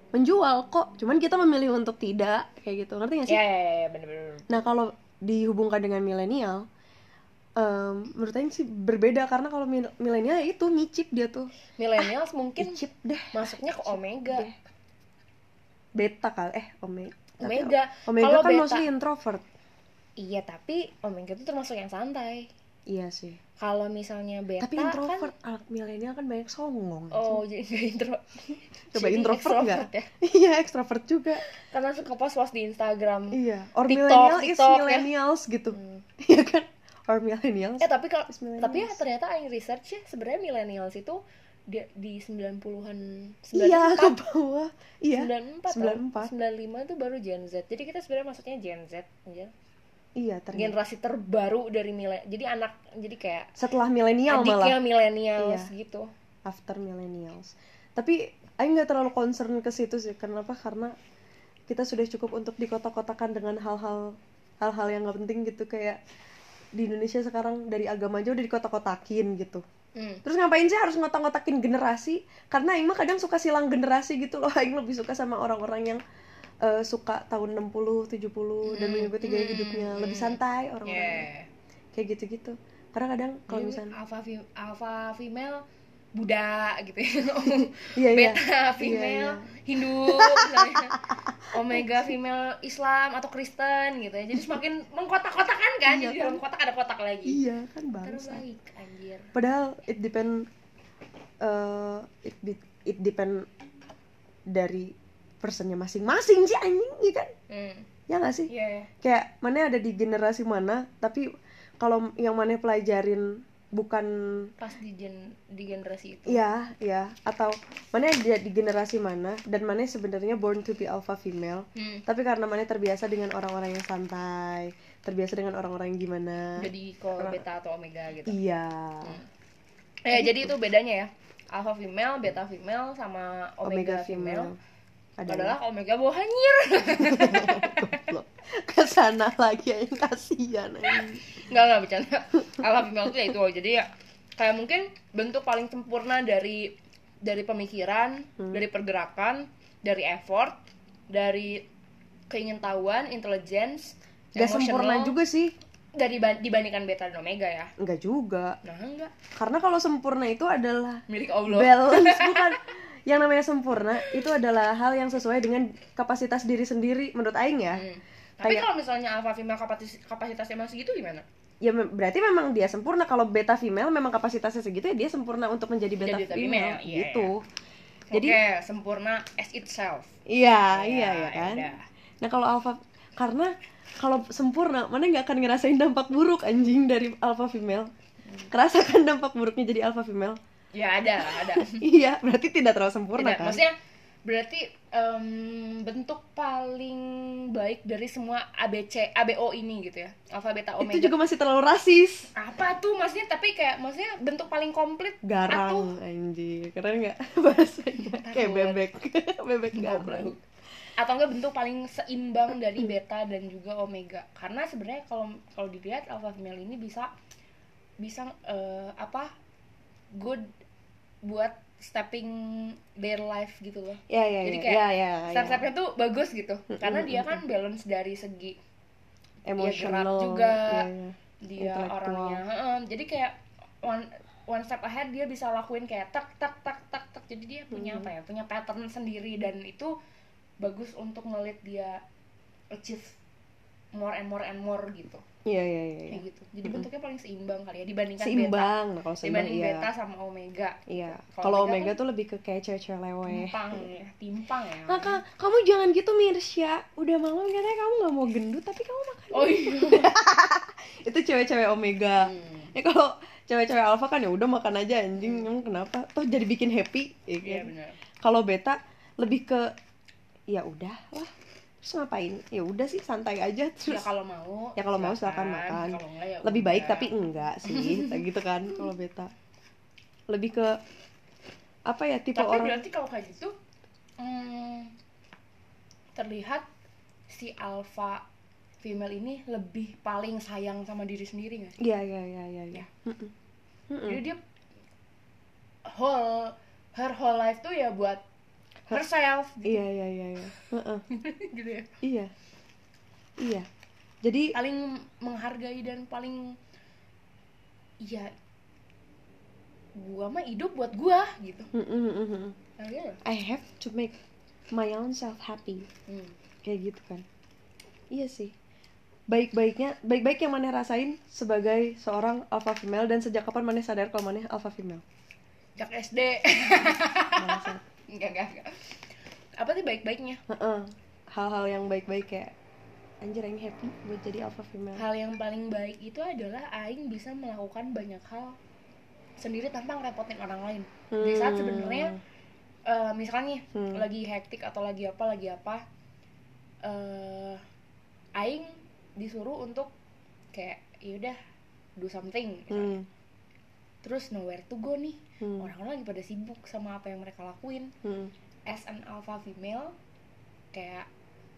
menjual kok. Cuman kita memilih untuk tidak kayak gitu. Ngerti gak sih? Ya ya ya, ya bener-bener nah kalau dihubungkan dengan milenial em, menurut Aing sih berbeda karena kalau mil- milenial ya itu nyicip dia tuh. Millennials mungkin nyicip deh. masuknya ke omega. deh. beta kali eh omega omega. Omega Kalau kan beta- mostly introvert. Iya tapi omega itu termasuk yang santai. Iya sih. Kalau misalnya beta tapi kan introvert anak milenial kan banyak songong oh jadi nggak intro coba jadi introvert nggak? ya? Iya ekstrovert juga. Karena suka post-post di Instagram iya or TikTok, millennial is TikTok, ya. millennials gitu. Hmm. iya kan or millennials. Eh tapi kalau tapi ya ternyata aing research ya sebenarnya millennials itu di, di 90-an iya ke 94 bawah. Iya 94 94. 95 itu baru Gen Z. Jadi kita sebenarnya maksudnya Gen Z aja iya ternyata. Generasi terbaru dari milenial jadi anak jadi kayak setelah milenial adiknya malah. millennials Iya. gitu. After millennials. Tapi Aing nggak terlalu concern ke situ sih. Kenapa? Karena kita sudah cukup untuk dikotak-kotakan dengan hal-hal hal-hal yang nggak penting gitu. Kayak di Indonesia sekarang dari agama aja udah dikotak-kotakin gitu. Hmm. terus ngapain sih harus ngotak-ngotakin generasi? Karena Aing mah kadang suka silang generasi gitu loh. Aing lebih suka sama orang-orang yang eh, suka tahun 60, 70 dan Hmm, mengikuti gaya hmm, hidupnya. Lebih hmm. santai orang-orang. Yeah. kayak gitu-gitu. Karena kadang kalau misalnya alpha female Buddha gitu ya. Iya iya. beta female iya. Hindu misalnya. Omega female Islam atau Kristen gitu ya. Jadi semakin mengkotak-kotakan kan Iya jadi kan? dalam kotak ada kotak lagi. Iya kan bangsa. Terbaik anjir. Padahal it depend eh, it be- it depend dari personnya masing-masing sih anjing iya kan? Hmm. ya nggak sih? Iya. kayak mana ada di generasi mana tapi kalau yang mana pelajarin bukan pas di gen di generasi itu. Ya ya atau mana ada di generasi mana dan mana sebenarnya born to be alpha female. Hmm. tapi karena mana terbiasa dengan orang-orang yang santai terbiasa dengan orang-orang yang gimana. Jadi ke beta atau omega gitu. Iya. Eh, jadi itu bedanya ya. Alpha female, beta female, sama omega, omega female. female Adalah adalah omega bawa hanyir. Ke sana lagi yang kasihan anjing. Enggak, enggak bercanda. Female itu ya itu. Jadi ya kayak mungkin bentuk paling sempurna dari dari pemikiran, Hmm. dari pergerakan, dari effort, dari keingintahuan, intelligence, Gak sempurna juga sih dari ba- dibandingkan beta dan omega ya. Enggak juga Nah, enggak. karena kalau sempurna itu adalah Milik Allah. balance bukan yang namanya sempurna itu adalah hal yang sesuai dengan kapasitas diri sendiri menurut Aing ya Hmm. Tapi Kayak- kalau misalnya alpha female kapatis kapasitasnya masih gitu gimana? ya me- berarti memang dia sempurna kalau beta female memang kapasitasnya segitu ya dia sempurna untuk menjadi beta Jadi beta female, female, iya. gitu Jadi Jadi- sempurna as itself. iya Ya, iya ya kan udah. nah kalau alpha karena kalau sempurna mana nggak akan ngerasain dampak buruk anjing dari alpha female kerasakan dampak buruknya jadi alpha female Ya ada, ada. iya berarti tidak terlalu sempurna Tidak, kan maksudnya berarti em, bentuk paling baik dari semua ABC, ABO ini gitu ya. Alpha, beta, omega. itu juga masih terlalu rasis Apa tuh maksudnya? Tapi kayak maksudnya bentuk paling komplit garang anjing keren nggak bahasanya kayak bebek bebek garang atau enggak bentuk paling seimbang dari beta dan juga omega. Karena sebenarnya kalau kalau dilihat alpha female ini bisa bisa eh, apa? Good buat stepping their life gitu loh. ya ya Jadi ya kayak ya ya, ya. step-stepnya tuh bagus gitu karena dia kan balance dari segi emotional gerak juga. ya, ya. dia orangnya jadi kayak one one step ahead dia bisa lakuin kayak tak tak tak tak tak jadi dia punya apa ya punya pattern sendiri dan itu bagus untuk ngelit dia achieve more and more and more gitu. Iya iya iya iya. kayak gitu. Jadi bentuknya paling seimbang kali ya dibandingkan beta seimbang nah kalau seimbang dibanding iya. beta sama omega. Iya. Kalau kalau Omega omega kan tuh lebih ke kayak cewek-cewek leweh timpang ya timpang ya. Maka kamu jangan gitu Mirsya. Udah malam katanya kamu gak mau gendut Tapi kamu makan oh iya. Itu cewek-cewek omega. Hmm. Ya kalau cewek-cewek alpha kan ya udah makan aja anjing. Emang kenapa? Toh jadi bikin happy ya iya kan? benar. Kalau beta lebih ke Ya udah lah Terus ngapain Ya udah sih santai aja ya Terus kalau mau Ya, kalau mau silakan makan. enggak ya lebih baik udah. tapi enggak sih gitu kan kalau beta lebih ke apa ya tipe tapi orang berarti kalau kayak gitu hmm, terlihat si alpha female ini lebih paling sayang sama diri sendiri nggak sih iya iya iya iya iya. Mm-mm. jadi dia whole her whole life tuh ya buat herself gitu, iya iya iya iya. Gitu ya. Iya. Iya. Jadi paling menghargai dan paling ya gua mah hidup buat gua gitu. Mm, mm, mm, mm. I have to make my own self happy. Hmm. kayak gitu kan. Iya sih. Baik-baiknya baik-baik yang mana rasain sebagai seorang alpha female dan sejak kapan mana sadar kalau mana alpha female? Jak SD. Enggak enggak enggak apa sih baik-baiknya Heeh. hal-hal yang baik-baik kayak anjir yang happy buat jadi alpha female hal yang paling baik itu adalah aing bisa melakukan banyak hal sendiri tanpa ngerepotin orang lain di saat Hmm. sebenarnya eh, misalnya Hmm. lagi hektik atau lagi apa lagi apa eh aing disuruh untuk kayak yaudah do something misalnya. Hmm. Terus nowhere to go nih Hmm. orang-orang lagi pada sibuk sama apa yang mereka lakuin Hmm. as an alpha female kayak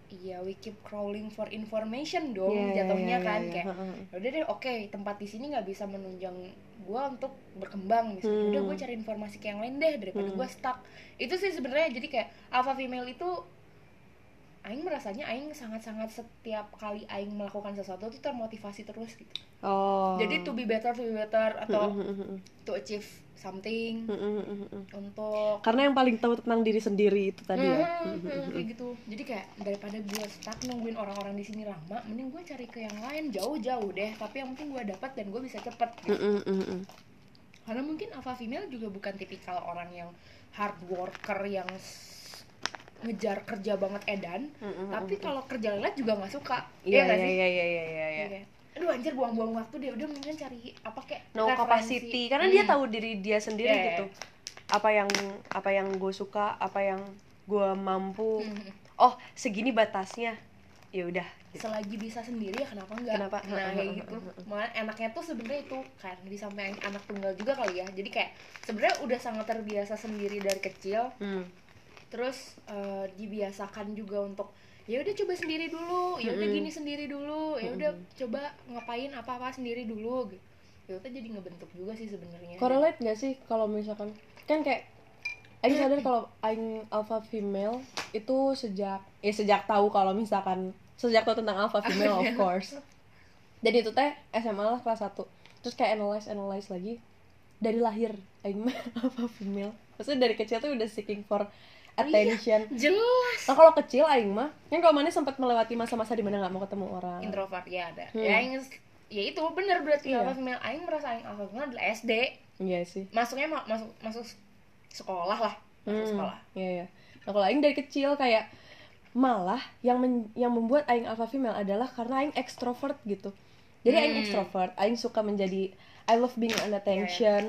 iya we keep crawling for information dong iya, jatuhnya iya, kan iya. kayak Heeh. udah deh oke tempat di sini nggak bisa menunjang gue untuk berkembang misalnya Hmm. udah gue cari informasi ke yang lain deh daripada Hmm. gue stuck itu sih sebenarnya jadi kayak alpha female itu Aing merasanya Aing sangat-sangat setiap kali Aing melakukan sesuatu tuh termotivasi terus gitu. Oh. Jadi to be better to be better atau to achieve something. Untuk karena yang paling tahu tentang diri sendiri itu tadi ya. Hmm, hmm, kayak gitu. Jadi kayak daripada gue stuck nungguin orang-orang di sini lama mending gue cari ke yang lain jauh-jauh deh. Tapi yang penting gue dapat dan gue bisa cepet gitu. Karena mungkin alpha female juga bukan tipikal orang yang hard worker yang ngejar kerja banget edan Hmm, hmm, tapi kalau kerja lelet juga nggak suka. Iya nggak iya sih? iya iya iya iya Iya. Kayak, aduh anjir buang-buang waktu deh udah mendingan cari apa kayak no referensi. capacity karena dia Hmm. tahu diri dia sendiri Iya, gitu. Apa yang apa yang gue suka apa yang gue mampu. Hmm. oh segini batasnya. Ya udah. Gitu. selagi bisa sendiri ya kenapa enggak Kenapa? nah kayak gitu. malah enaknya tuh sebenarnya itu kan disampaikan anak tunggal juga kali ya. Jadi kayak sebenarnya udah sangat terbiasa sendiri dari kecil. Hmm. Terus eh, dibiasakan juga untuk ya udah coba sendiri dulu ya udah gini sendiri dulu ya udah coba ngapain apa apa sendiri dulu gitu ya udah jadi ngebentuk juga sih sebenarnya. Correlate nggak sih kalau misalkan kan kayak Aing sadar kalau Aing alpha female itu sejak ya sejak tahu kalau misalkan sejak tahu tentang alpha female of course. Jadi itu teh SMA lah kelas 1 terus kayak analyze analyze lagi dari lahir Aing alpha female. Maksudnya dari kecil tuh udah seeking for attention jelas nah kalau kecil Aing mah kan kalau mana sempat melewati masa-masa di mana nggak mau ketemu orang introvert ya ada Hmm. ya yang ya itu bener berarti Iya. alpha female aing merasa aing alpha female adalah SD iya sih masuknya ma- masuk masuk sekolah lah masuk Hmm, sekolah Iya, iya. Nah, kalau aing dari kecil kayak malah yang men- yang membuat aing alpha female adalah karena aing ekstrovert gitu. Jadi aing Hmm. ekstrovert, aing suka menjadi I love being Iya, an attention.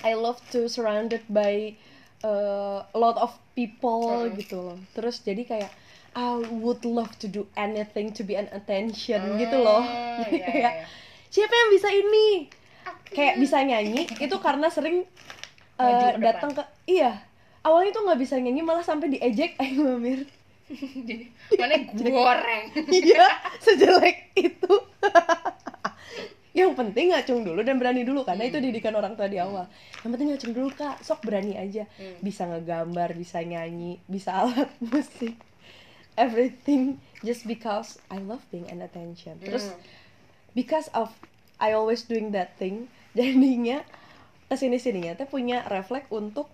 I love to surrounded by uh, lot of people Mm. gitu loh. Terus jadi kayak I would love to do anything to be an attention gitu loh. Hmm, Jadi iya, kayak iya, siapa yang bisa ini? Aku. kayak bisa nyanyi itu karena sering uh, datang ke iya awalnya tuh nggak bisa nyanyi malah sampai diejek Aing Mamir jadi mana goreng iya sejelek itu yang penting ngacung dulu dan berani dulu karena itu didikan orang tua di awal. Yang penting ngacung dulu kak. Sok berani aja. Hmm. bisa ngegambar bisa nyanyi bisa alat musik. Everything just because I love being an attention. Terus Hmm. because of I always doing that thing jadinya ke sini sininya teh punya refleks untuk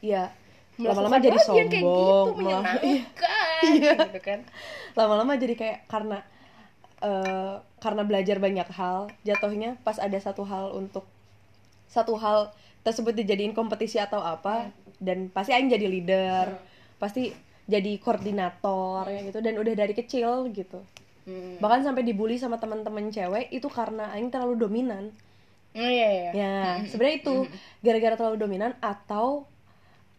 ya lama-lama jadi gitu sombong mel- menyenangkan Iya. gitu kan. Lama-lama jadi kayak karena eh, karena belajar banyak hal jatuhnya pas ada satu hal untuk satu hal tersebut dijadiin kompetisi atau apa dan pasti aing jadi leader pasti jadi koordinator ya gitu dan udah dari kecil gitu. Hmm. bahkan sampai dibully sama teman-teman cewek itu karena aing terlalu dominan. Oh, iya iya. Ya sebenarnya itu gara-gara terlalu dominan atau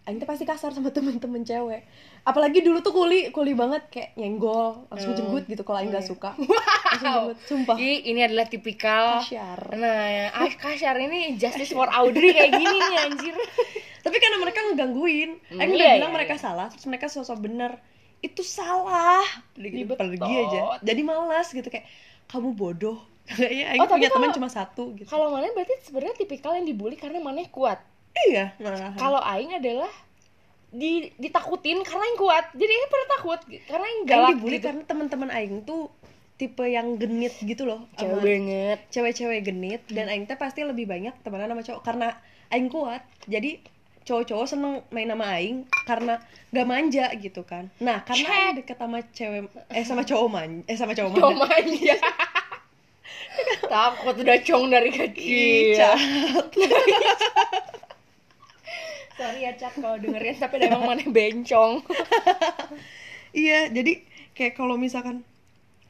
aing tuh pasti kasar sama teman-teman cewek. Apalagi dulu tuh kuli kuli banget kayak nyenggol langsung jemput gitu kalau aing nggak suka. Langsung jemput sumpah. Ih, ini adalah tipikal kasyar. Nah ya, ah, kasyar ini justice for Audrey kayak gini nih anjir. Tapi karena mereka ngegangguin. Hmm, aing iya, udah iya, bilang iya. mereka salah terus mereka sosok bener. Itu salah. Gitu, pergi aja. jadi malas gitu kayak kamu bodoh. Kayaknya aing Oh, punya teman cuma satu gitu. kalau mana berarti sebenarnya tipikal yang dibully karena mana kuat iya. Kalau aing adalah di ditakutin karena yang kuat. Jadi aing pada takut karena yang Aing galak dibully gitu. karena teman-teman aing tuh tipe yang genit gitu loh cewek banget cewek-cewek genit. Dan Hmm. aing teh pasti lebih banyak temenan sama cowok karena aing kuat. Jadi cowok-cowok seneng main sama aing karena gak manja gitu kan. Nah karena Cek. aing deket sama cewek eh sama cowok man eh sama cowok cowok manja. manja. Takut udah cong dari kecil. sorry ya cat kalau dengerin tapi emang mana bencong. Iya jadi kayak kalau misalkan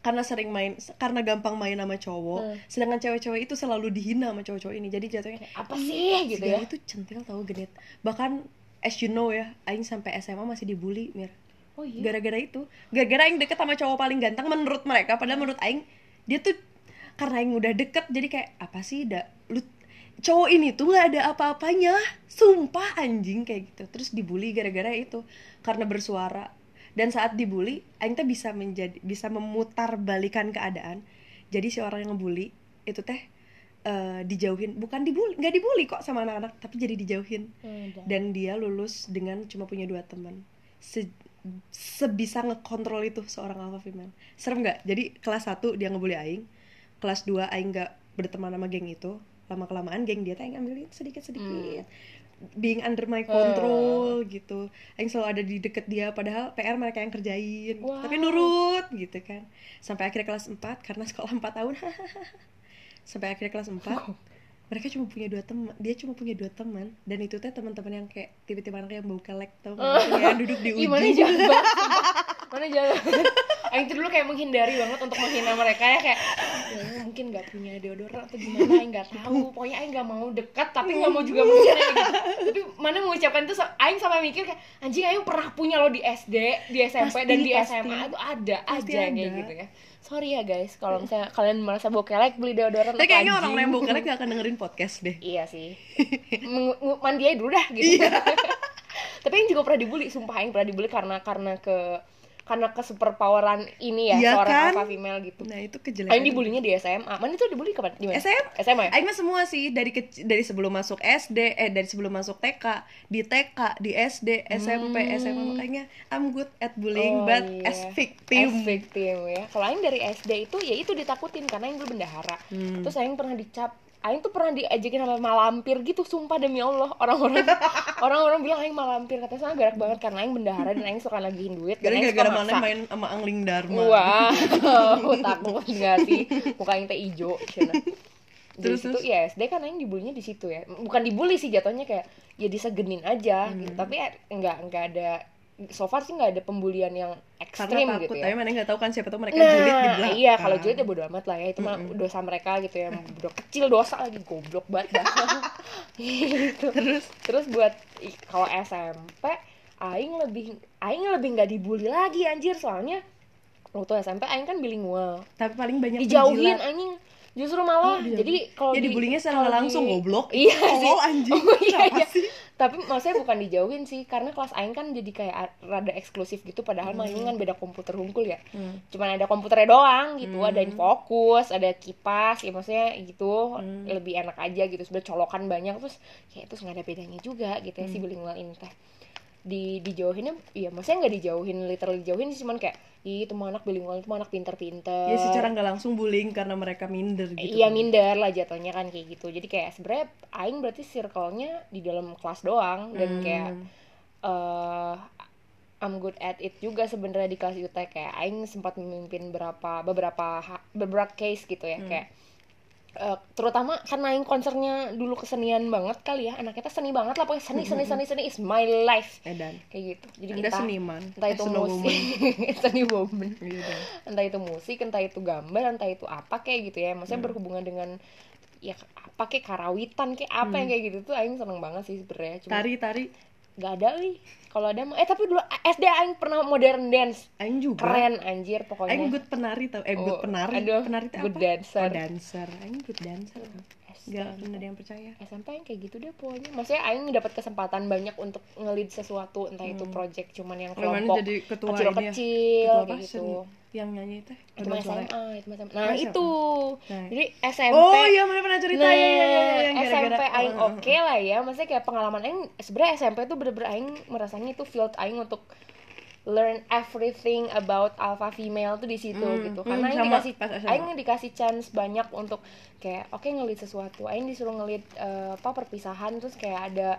karena sering main karena gampang main sama cowok Hmm. sedangkan cewek-cewek itu selalu dihina sama cowok-cowok ini. Jadi jatuhnya apa sih? gitu ya. itu centil tahu genit. Bahkan as you know ya aing sampai SMA masih dibully mir. Oh iya? Gara-gara itu. Gara-gara aing deket sama cowok paling ganteng menurut mereka. Padahal menurut aing dia tuh karena aing udah deket jadi kayak apa sih? Da lu cowok ini tuh nggak ada apa-apanya. Sumpah anjing kayak gitu. Terus dibully gara-gara itu karena bersuara. Dan saat dibully aing teh bisa menjadi bisa memutar balikan keadaan. Jadi si orang yang ngebully itu teh eh, dijauhin. Bukan dibully nggak dibully kok sama anak-anak tapi jadi dijauhin. Udah. dan dia lulus dengan cuma punya dua teman. Se- sebisa ngekontrol itu seorang alpha female. Serem nggak? Jadi kelas 1 dia ngebully aing kelas 2 aing nggak berteman sama geng itu lama kelamaan geng dia tuh aing ambilin sedikit sedikit being under my control gitu. Aing selalu ada di deket dia padahal PR mereka yang kerjain. Wow. tapi nurut gitu kan. Sampai akhirnya kelas 4 karena sekolah 4 tahun. Sampai akhirnya kelas 4 mereka cuma punya dua teman dia cuma punya dua teman. Dan itu teh teman-teman yang kayak tiba-tiba anak yang bau kelek tau nggak? Yang duduk di ujung. sumpah. mana jalan Aing tuh dulu kayak menghindari banget untuk menghina mereka ya kayak ya, mungkin nggak punya deodoran atau gimana Aing nggak tahu pokoknya Aing nggak mau dekat tapi nggak mau juga menghina gitu tapi mana mengucapkan itu Aing sampai mikir kayak anjing Aing pernah punya lo di SD di SMP Pasti, dan di pasti. SMA itu ada Pasti aja kayak ada. gitu ya sorry ya guys kalau misalnya kalian merasa bau kelek beli deodoran tapi kayaknya orang yang bau kelek gak akan dengerin podcast deh Iya sih. Mandi aja dulu dah gitu. Iya. Tapi yang juga pernah dibully, sumpah yang pernah dibully karena karena ke karena ke superpoweran ini ya Iya seorang kan? alpha female gitu. nah itu kejelekan Aing dibulinya di SMA. Mana itu dibully kapan? Di mana? SMA SMA ya? Aing mah semua sih dari kec- dari sebelum masuk SD eh dari sebelum masuk TK di TK di SD SMP SMA makanya I'm good at bullying Hmm. Oh, but iya. as victim As victim ya. Kalau Aing dari SD itu ya itu ditakutin karena Aing dulu bendahara. Hmm. Terus Aing pernah dicap Aing tuh pernah diajakin sama malampir gitu sumpah demi Allah orang-orang orang-orang bilang Aing malampir katanya sana garak banget karena Aing bendahara dan Aing suka nagihin duit Aing gara-gara mana maksa. main sama Angling Dharma Wow, takut nggak sih? Muka yang teh ijo, cina. Terus, Terus itu ya SD kan aing dibulinya di situ ya. Bukan dibully sih jatuhnya kayak ya disegenin aja Hmm. gitu. Tapi eh, nggak nggak ada so far sih nggak ada pembulian yang ekstrim karena gitu ya. tapi mana nggak tahu kan siapa tahu mereka julid di Nah, belakang iya kalau julid ya bodo amat lah ya itu mah dosa mereka gitu ya udah kecil dosa lagi goblok banget. Gitu. terus? Terus buat kalau SMP aing lebih aing lebih nggak dibully lagi anjir. Soalnya waktu SMP aing kan bilingual. Tapi paling banyak dijauhin anjing justru malah Oh, jadi kalau ya di- dibulinya secara langsung di- goblok iya sih tolol anjing Oh, iya, iya. sih tapi maksudnya bukan dijauhin sih karena kelas aing kan jadi kayak rada eksklusif gitu padahal mah ini kan beda komputer hunkul ya Hmm. cuman ada komputernya doang gitu Hmm. ada fokus ada kipas ya maksudnya gitu Hmm. lebih enak aja gitu sebenarnya colokan banyak terus ya itu nggak ada bedanya juga gitu ya Hmm. si bilingual ini teh di dijauhinnya iya maksudnya nggak dijauhin literally dijauhin sih cuman kayak ih itu anak bilingual itu anak pinter-pinter ya secara nggak langsung bullying karena mereka minder gitu iya kan. minder lah jatuhnya kan kayak gitu jadi kayak sebenarnya aing berarti circle-nya di dalam kelas doang dan Hmm. kayak eh I'm good at it juga sebenarnya di kelas UT kayak aing sempat memimpin berapa beberapa ha- beberapa case gitu Hmm. ya kayak eh, terutama karena aing konsernya dulu kesenian banget kali ya. Anak kita seni banget lah pokoknya seni seni seni seni is my life. Edan. Kayak gitu. Jadi anda kita seniman. entah Eh, itu musik. seni woman. Iya entah itu musik entah itu gambar entah itu apa kayak gitu ya. Maksudnya Hmm. berhubungan dengan ya apa kayak karawitan kayak apa yang kayak gitu tuh aing seneng banget sih sebenarnya. Cuma Hmm. tari tari nggak ada nih kalau ada mah eh tapi dulu SD aing pernah modern dance. Aing juga. Keren anjir pokoknya. Aing good penari tau. Eh good Oh, penari. aduh, penari itu good apa? dancer. oh, dancer. Aing good dancer tau. Gak akan ada yang percaya. SMP yang kayak gitu deh pokoknya maksudnya Aing dapat kesempatan banyak untuk ngelid sesuatu entah itu project cuman yang kelompok Hmm. jadi ketua kecil-kecil ya? Kayak gitu Yang nyanyi teh. itu. SMA itu SMA. Oh, nah SMA. itu Nah. jadi SMP Oh iya mana pernah cerita nah, ya, ya, ya, yang gara-gara SMP Aing oke lah ya maksudnya kayak pengalaman Aing sebenarnya SMP tuh bener-bener Aing merasanya itu field Aing untuk learn everything about alpha female tuh di situ Hmm, gitu hmm, karena Aing sama dikasih. Aing dikasih chance banyak untuk kayak oke ngelit sesuatu Aing disuruh ngelit eh, apa perpisahan terus kayak ada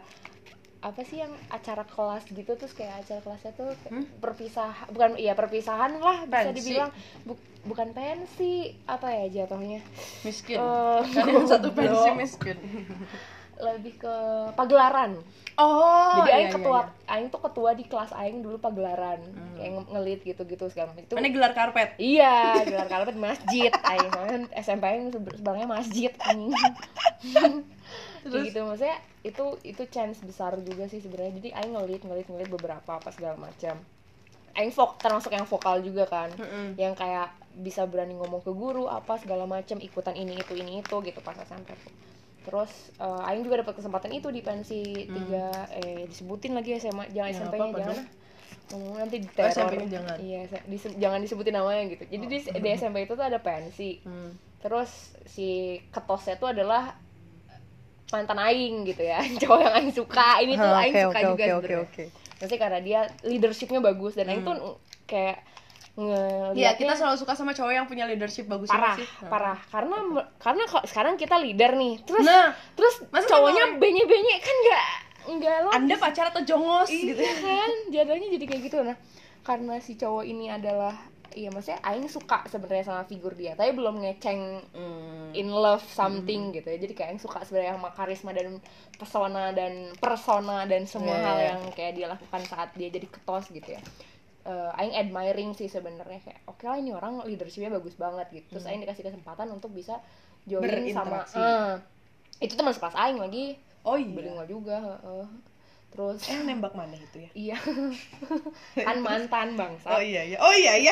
apa sih yang acara kelas gitu terus kayak acara kelasnya tuh kayak perpisah bukan iya perpisahan lah bisa Pensi. dibilang Bu- bukan pensi apa ya jatuhnya miskin. Yang satu pensi miskin. lebih ke pagelaran. Oh, jadi iya, aing iya, ketua iya. aing tuh ketua di kelas aing dulu pagelaran. Kayak nge- ngelit gitu-gitu segala macam. Itu Mana gelar karpet? iya gelar karpet masjid. Aing soalnya SMP aing sebe- sebenarnya masjid Kayak gitu maksudnya itu itu chance besar juga sih sebenarnya. Jadi aing ngelit ngelit ngelit beberapa apa segala macam. Aing vok termasuk yang vokal juga kan. Mm-mm. yang kayak bisa berani ngomong ke guru apa segala macam ikutan ini itu ini itu gitu pas SMP. Terus eh, Aing juga dapat kesempatan itu di pensi tiga eh disebutin lagi SMA jangan Ya, SMP-nya jangan. ngomong nanti di Oh, jangan. iya jangan disebutin namanya gitu. Jadi di, di SMP itu tuh ada pensi. Hmm. terus si ketosnya tuh adalah mantan Aing gitu ya cowok yang Aing suka. Ini tuh Ah, Aing oke, suka oke, juga oke, sebenarnya. oke. Maksudnya karena dia leadershipnya bagus dan Aing tuh kayak Iya, kita selalu suka sama cowok yang punya leadership bagus parah sih. parah. Karena karena kok sekarang kita leader nih. Terus Nah, terus masa cowoknya sama- benye benye kan nggak nggak lo Anda pacar atau jongos iya gitu. kan jadinya jadi kayak gitu. Nah karena si cowok ini adalah iya maksudnya Aing suka sebenarnya sama figur dia tapi belum ngeceng Hmm. in love something gitu ya. Jadi kayak Aing suka sebenarnya sama karisma dan pesona dan persona dan semua Iya, hal iya. yang kayak dia lakukan saat dia jadi ketos gitu ya Eh, Aing admiring sih sebenarnya kayak oke lah ini orang leadershipnya bagus banget gitu terus Aing dikasih kesempatan untuk bisa join sama. Ah, itu teman sekelas Aing lagi Oh iya. bilingual juga heeh. terus Eh nembak mana itu ya? iya kan mantan bangsa Oh iya iya. Oh iya iya.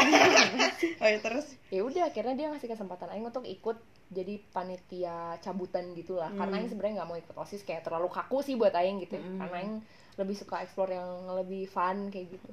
oh iya terus. ya udah akhirnya dia ngasih kesempatan Aing untuk ikut jadi panitia cabutan gitulah karena Aing sebenarnya nggak mau ikut osis kayak terlalu kaku sih buat Aing gitu karena Aing lebih suka explore yang lebih fun kayak gitu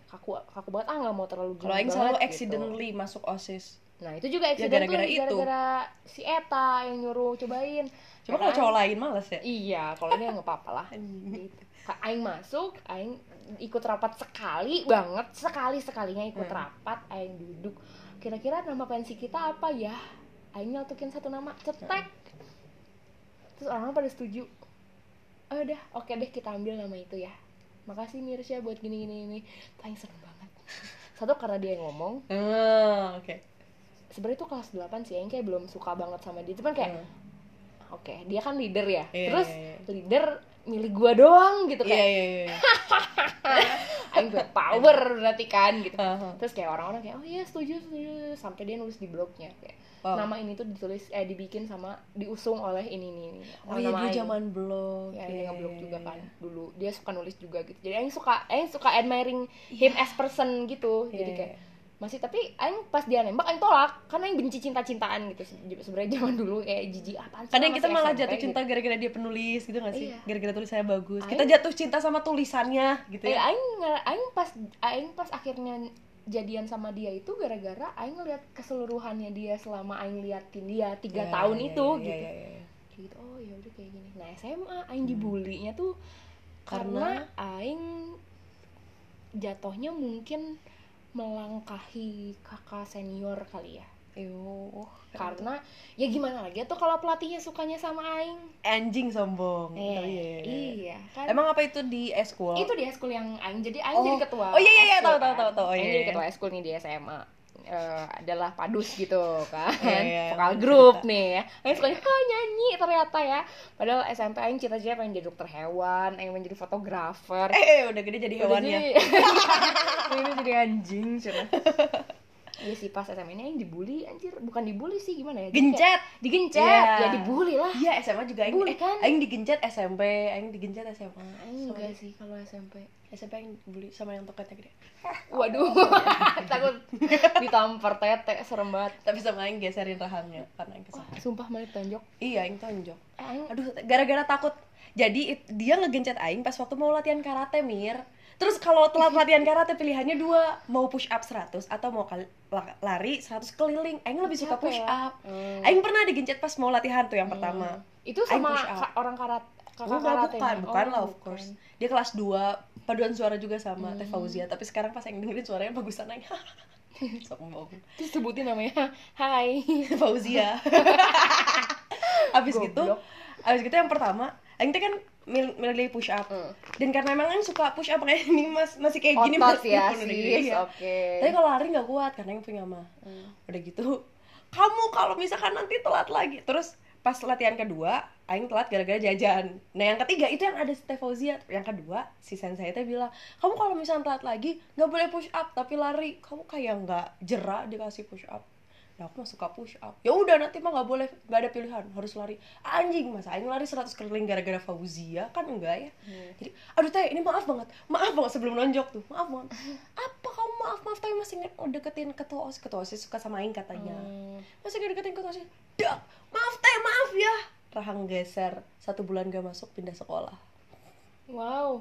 kayak kaku kaku banget ah nggak mau terlalu Kalau Aing selalu gitu. accidentally masuk OSIS. nah itu juga Ya, accident gara-gara tuh itu. gara-gara si Eta yang nyuruh cobain Coba kalau cowok lain males ya. iya kalau dia nggak apa-apa lah gitu. Aing masuk Aing ikut rapat sekali banget sekali sekalinya ikut Hmm. rapat Aing duduk kira-kira nama pensi kita apa ya Aing nyatukin satu nama cetek terus orang pada setuju oh udah oke deh kita ambil nama itu ya makasih Mirsya buat gini gini ini Aing seneng banget satu karena dia yang ngomong Ah, oke. sebenarnya itu kelas 8 sih Aing kayak belum suka banget sama dia cuman kayak Hmm. oke dia kan leader ya Iya, terus iya, iya. leader milik gua doang gitu Iya kayak iya iya. Aing gue power berarti kan gitu Aha. terus kayak orang-orang kayak oh iya setuju setuju sampai dia nulis di blognya kayak Wow. nama ini tuh ditulis eh dibikin sama diusung oleh ini ini, ini. Oh iya Aing. zaman blog. ya Iya, dia ngeblog juga iya. kan dulu dia suka nulis juga gitu jadi Aing suka Aing suka admiring him as person gitu Iya, jadi iya, kayak masih tapi Aing pas dia nembak Aing tolak karena Aing benci cinta-cintaan gitu Se- sebenarnya zaman dulu kayak jijik apaan sih, Kadang kita malah SMP jatuh gitu. cinta gara-gara dia penulis gitu gak sih? Iya. Gara-gara tulisannya bagus. Aing- Kita jatuh cinta sama tulisannya gitu ya. aing nge- aing pas aing pas akhirnya jadian sama dia itu gara-gara aing ngeliat keseluruhannya dia selama aing liatin dia tiga Iya, tahun iya, itu iya, gitu. iya, iya, iya. Gitu oh ya udah kayak gini nah SMA aing dibulinya tuh karena, aing jatuhnya mungkin melangkahi kakak senior kali ya Yuh, karena ya gimana lagi tuh kalau pelatihnya sukanya sama aing anjing sombong. eh, iya, iya, kan Emang apa itu di eskul? itu di eskul yang aing jadi aing Oh. jadi ketua Oh, iya, iya, eskul tahu, kan. tahu, tahu, tahu. Oh, Aing iya, jadi ketua eskul nih di SMA Eh, adalah padus gitu kan. Iya, iya, vokal grup cerita. nih ya. Aing sukanya "Ah, nyanyi ternyata ya? Padahal SMP Aing cita-cita pengen jadi dokter hewan Aing pengen jadi fotografer. Eh, eh, udah gede jadi Udah hewannya. jadi- ini jadi anjing cina Iya sih pas SMA ini aing dibully anjir bukan dibully sih gimana ya Gencet. kayak digencet Iya. ya dibully lah Iya SMA juga aing Bully kan? aing digencet SMP, aing digencet SMA. aing enggak sih kalau SMP SMP aing bully sama yang toketnya gede. waduh takut ditampar tete serem banget Tapi sama aing geserin rahangnya karena aing kesal. sumpah malah tonjok Iya, aing tonjok. Aing Aduh, gara-gara takut. Jadi dia ngegencet aing pas waktu mau latihan karate, Mir. Terus kalau telat latihan karate pilihannya dua, mau push up 100 atau mau lari 100 keliling. Aing lebih suka Capek push ya? up. Hmm. Aing pernah digencet pas mau latihan tuh yang pertama. itu Aing sama push up. ka- orang karat kakak Enggak, karate bukan, bukan lah of bukan. course. Dia kelas 2, paduan suara juga sama Teh Fauzia, tapi sekarang pas yang dengerin suaranya bagusan aing. Sombong. terus sebutin namanya Hai Fauzia. abis gitu, Goblok. abis gitu yang pertama, aing teh kan milih push up. Hmm. Dan karena emang aing suka push up kayak ini mas masih kayak gini otot Mas. ya Udah sis iya. oke Tapi kalau lari nggak kuat karena yang punya mah. Hmm. Udah gitu, kamu kalau misalkan nanti telat lagi, terus pas latihan kedua, aing telat gara-gara jajan. Nah yang ketiga itu yang ada Steve Fauzia. Yang kedua si sensei teh bilang, kamu kalau misalkan telat lagi nggak boleh push up tapi lari. Kamu kayak nggak jerak dikasih push up. Nah, aku mah suka push up. Ya udah nanti mah nggak boleh, nggak ada pilihan, harus lari. Anjing masa aing lari 100 keliling gara-gara Fauzia kan enggak ya? Hmm. Jadi, aduh teh ini maaf banget, maaf banget sebelum nonjok tuh, maaf banget. Apa kamu maaf maaf tapi masih nge- deketin ketua osis, ketua osis suka sama aing katanya. Hmm. Masih nggak deketin ketua osis. Dak, maaf teh maaf ya. Rahang geser, satu bulan gak masuk pindah sekolah. wow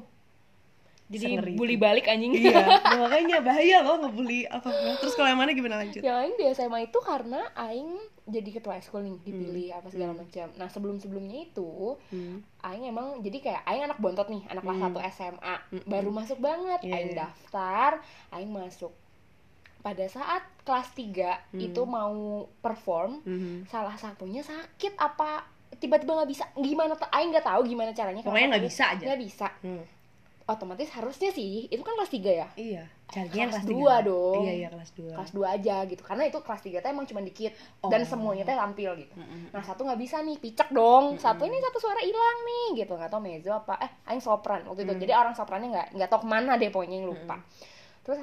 jadi Sengeri bully itu. balik anjing iya, nah, makanya bahaya loh ngebully apa Terus kalau yang mana gimana lanjut? yang aing di SMA itu karena aing jadi ketua ekskul nih dipilih apa segala macam nah sebelum sebelumnya itu Hmm. aing emang jadi kayak aing anak bontot nih anak kelas Hmm. 1 SMA Hmm. baru masuk banget Iya, aing iya. daftar aing masuk pada saat kelas 3 Hmm. itu mau perform Mhm. salah satunya sakit apa tiba-tiba nggak bisa gimana aing nggak tahu gimana caranya Pokoknya nggak bisa aja. nggak bisa Hmm. Otomatis harusnya sih itu kan kelas 3 ya Iya, carinya Kelas kelas dua tiga. dong. Iya, iya kelas 2. kelas 2 aja gitu karena itu kelas 3 teh emang cuma dikit dan Oh. semuanya teh tampil gitu Mm-mm. nah satu nggak bisa nih picek dong Mm-mm. satu ini satu suara hilang nih gitu nggak tahu mezzo apa eh aing sopran waktu itu Mm. jadi orang soprannya nggak nggak tahu ke mana deh pokoknya yang lupa terus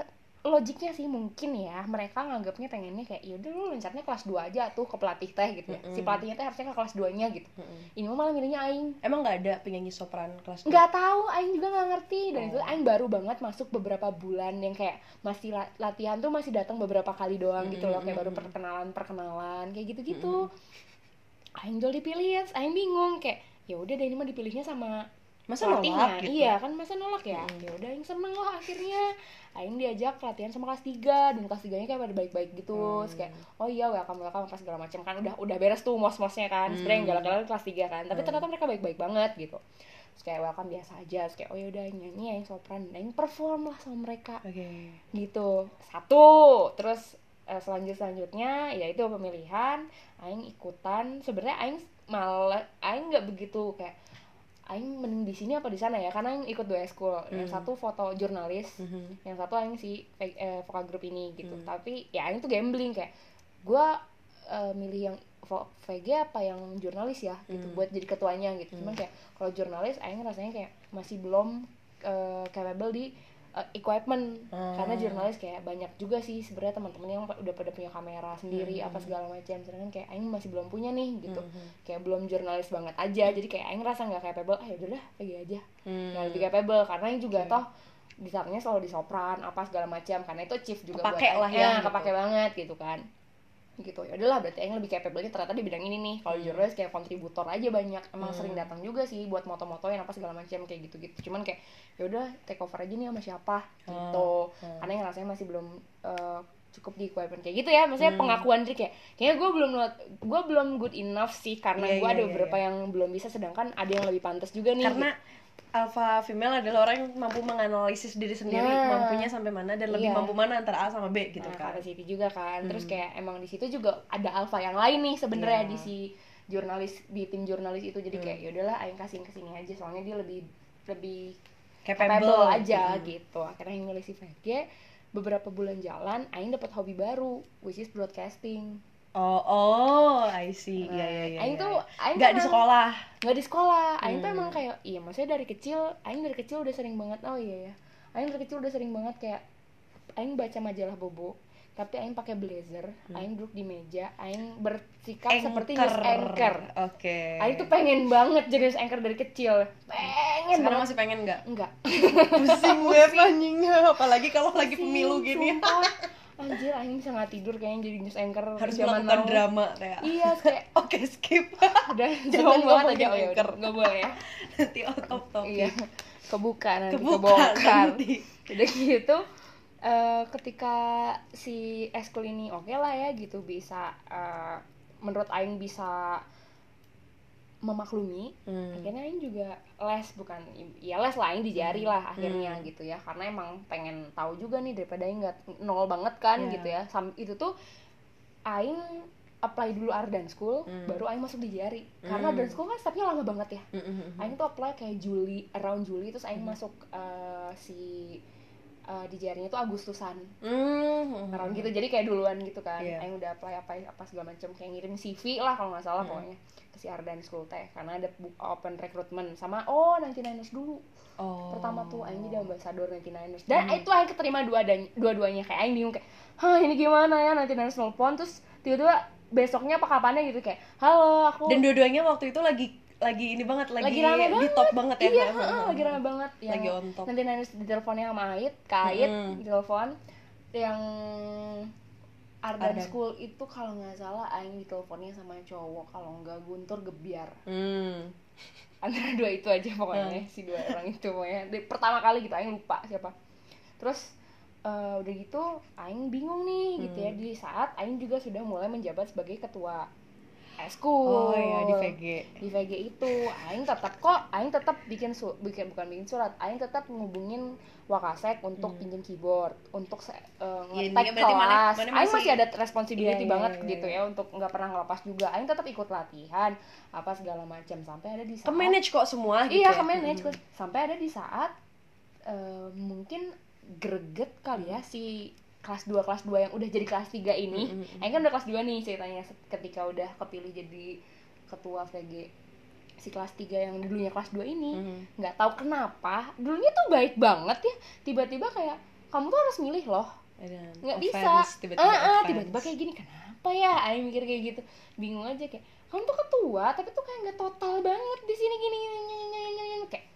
logiknya sih mungkin ya mereka nganggapnya pengennya kayak yaudah lu loncatnya kelas 2 aja tuh ke pelatih teh gitu ya si Mm-mm. pelatihnya teh harusnya ke kelas 2 nya gitu Mm-mm. ini mah malah milihnya aing Emang nggak ada penyanyi sopran kelas dua? nggak tahu aing juga nggak ngerti dan Oh. itu aing baru banget masuk beberapa bulan yang kayak masih la- latihan tuh masih datang beberapa kali doang gitu loh kayak baru Mm-mm. perkenalan perkenalan kayak gitu gitu aing jual dipilih ya aing bingung kayak ya udah deh ini mah dipilihnya sama Masa pelatihnya nolak gitu? iya kan masa nolak ya Mm. ya udah aing seneng lah akhirnya aing diajak latihan sama kelas 3 dan kelas 3 nya kayak pada baik-baik gitu. Hmm. Terus kayak oh iya welcome welcome apa segala macam kan udah udah beres tuh mos-mosnya kan. Sebenarnya yang Hmm. galak-galak kelas 3 kan tapi Hmm. ternyata mereka baik-baik banget gitu. Terus kayak welcome biasa aja. Terus kayak oh yaudah nyanyi aing sopran aing perform lah sama mereka. Oke. gitu. Satu. Terus eh, selanjut selanjutnya yaitu pemilihan aing ikutan. Sebenarnya aing malah aing nggak begitu kayak aing mending di sini apa di sana ya karena aing ikut dua ekskul yang Hmm. satu foto jurnalis Mhm. yang satu aing si eh, vokal grup ini gitu Hmm. tapi ya aing tuh gambling kayak gue milih yang VG apa yang jurnalis ya gitu Hmm. buat jadi ketuanya gitu cuman kayak kalau jurnalis aing rasanya kayak masih belum eh, capable di eh, equipment Hmm. karena jurnalis kayak banyak juga sih sebenarnya teman-teman yang udah pada punya kamera sendiri Hmm. apa segala macam sedangkan kayak aing masih belum punya nih gitu Mhm. kayak belum jurnalis banget aja jadi kayak aing rasa nggak capable ah yaudahlah VG aja Hmm. nggak lebih capable karena yang juga Oke. toh di sampingnya selalu di sopran apa segala macam karena itu chief juga Kepake buat lah Aing. ya, Nah, gitu. kepake banget gitu kan gitu ya udahlah berarti Aing lebih capable ternyata di bidang ini nih kalau Hmm. jurnalis kayak kontributor aja banyak emang Hmm. sering datang juga sih buat moto-motoin apa segala macam kayak gitu gitu cuman kayak ya udah take over aja nih sama siapa gitu Hmm. karena yang rasanya masih belum eh, cukup di equipment kayak gitu ya maksudnya Hmm. pengakuan diri kayak kayaknya gue belum gue belum good enough sih karena Iya, gue iya, ada iya, beberapa iya. yang belum bisa sedangkan ada yang lebih pantas juga nih Karena alpha female adalah orang yang mampu menganalisis diri sendiri, Nah. mampunya sampai mana dan lebih Iya. mampu mana antara A sama B gitu nah, kan. capacity juga kan terus Hmm. kayak emang di situ juga ada alpha yang lain nih sebenarnya Iya. di si jurnalis di tim jurnalis itu jadi kayak Hmm. ya udahlah aing kasih ke sini aja soalnya dia lebih lebih Capable, capable, aja Hmm. gitu akhirnya aing milih si VG beberapa bulan jalan aing dapat hobi baru which is broadcasting Oh, oh, I see. Iya, Nah, iya, iya. aing iya. tuh aing nggak di sekolah. nggak di sekolah aing tuh Hmm. emang kayak iya maksudnya dari kecil aing dari kecil udah sering banget oh iya ya aing dari kecil udah sering banget kayak aing baca majalah bobo tapi aing pakai blazer aing duduk di meja aing bersikap Anchor. seperti news anchor Oke. aing tuh pengen banget jadi news anchor dari kecil pengen Sekarang banget masih pengen nggak? enggak Pusing banget anjingnya, apalagi kalau lagi pemilu gini. Anjir aing bisa nggak tidur kayaknya jadi news anchor Harus melakukan now. drama kayak. iya kayak Oke, skip. udah Jangan banget aja oh ya anchor. nggak boleh ya Nanti out of topic. iya kebuka nanti Kebuka kebongkar nanti. udah gitu eh, ketika si eskul ini oke lah ya gitu bisa eh, menurut Aing bisa memaklumi Hmm. akhirnya Aing juga les bukan ya les lah Aing di jari lah akhirnya Hmm. gitu ya karena emang pengen tahu juga nih daripada Aing nggak nol banget kan Iya. gitu ya Sam- itu tuh Aing apply dulu Ardan School Hmm. baru Aing masuk di jari karena Hmm. Ardan School kan stepnya lama banget ya Mm, mm, mm. Aing tuh apply kayak Juli, around Juli terus Aing masuk eh, si eh, di jarinya tuh Agustusan, Mm, around gitu. Jadi kayak duluan gitu kan. Iya. Aing udah apply apa apa segala macam kayak ngirim CV lah kalau nggak salah Hmm. pokoknya ke si Ardan School teh karena ada open recruitment sama oh 99ers dulu. Oh. Pertama tuh Aing jadi ambasador 99ers. Dan Hmm. itu Aing keterima dua dua-duanya kayak Aing bingung kayak, "Hah, ini gimana ya 99ers nelpon terus tiba-tiba besoknya apa kapannya gitu kayak, "Halo, aku Dan dua-duanya waktu itu lagi lagi ini banget, lagi, Lagi rame di banget. top banget ya. Iya, heeh. lagi rame banget. Yang Lagi on top. Nanti nanti di teleponnya sama Ait, Kait Mm-mm. di telepon. Yang Ardan Ardan. School itu kalau nggak salah Aing di teleponnya sama cowok, kalau nggak Guntur gebiar. Hmm. Antara dua itu aja pokoknya si dua orang itu pokoknya. Di, pertama kali gitu Aing lupa siapa. Terus eh, udah gitu Aing bingung nih gitu ya Hmm. di saat Aing juga sudah mulai menjabat sebagai ketua eskul Oh ya di VG. di VG itu aing tetap kok aing tetap bikin su bikin bukan bikin surat aing tetap ngubungin Wakasek untuk Hmm. pinjem keyboard untuk eh, Ya, mana- kelas mana aing masih- ada responsibility Iya, iya, banget iya, gitu iya. ya untuk nggak pernah ngelepas juga aing tetap ikut latihan apa segala macam sampai ada di Ke saat manage kok semua gitu. iya ya? ke manage Hmm. Sampai ada di saat eh, mungkin greget kali ya si kelas 2 kelas 2 yang udah jadi kelas 3 ini Mm, mm, mm. Aing kan udah kelas 2 nih ceritanya ketika udah kepilih jadi ketua VG si kelas 3 yang dulunya kelas 2 ini Hmm. nggak tahu kenapa dulunya tuh baik banget ya tiba-tiba kayak kamu tuh harus milih loh nggak bisa tiba-tiba Ah, ah, offense. tiba-tiba kayak gini kenapa ya Aing mikir kayak gitu bingung aja kayak kamu tuh ketua tapi tuh kayak nggak total banget di sini gini gini, gini, gini, gini, gini. kayak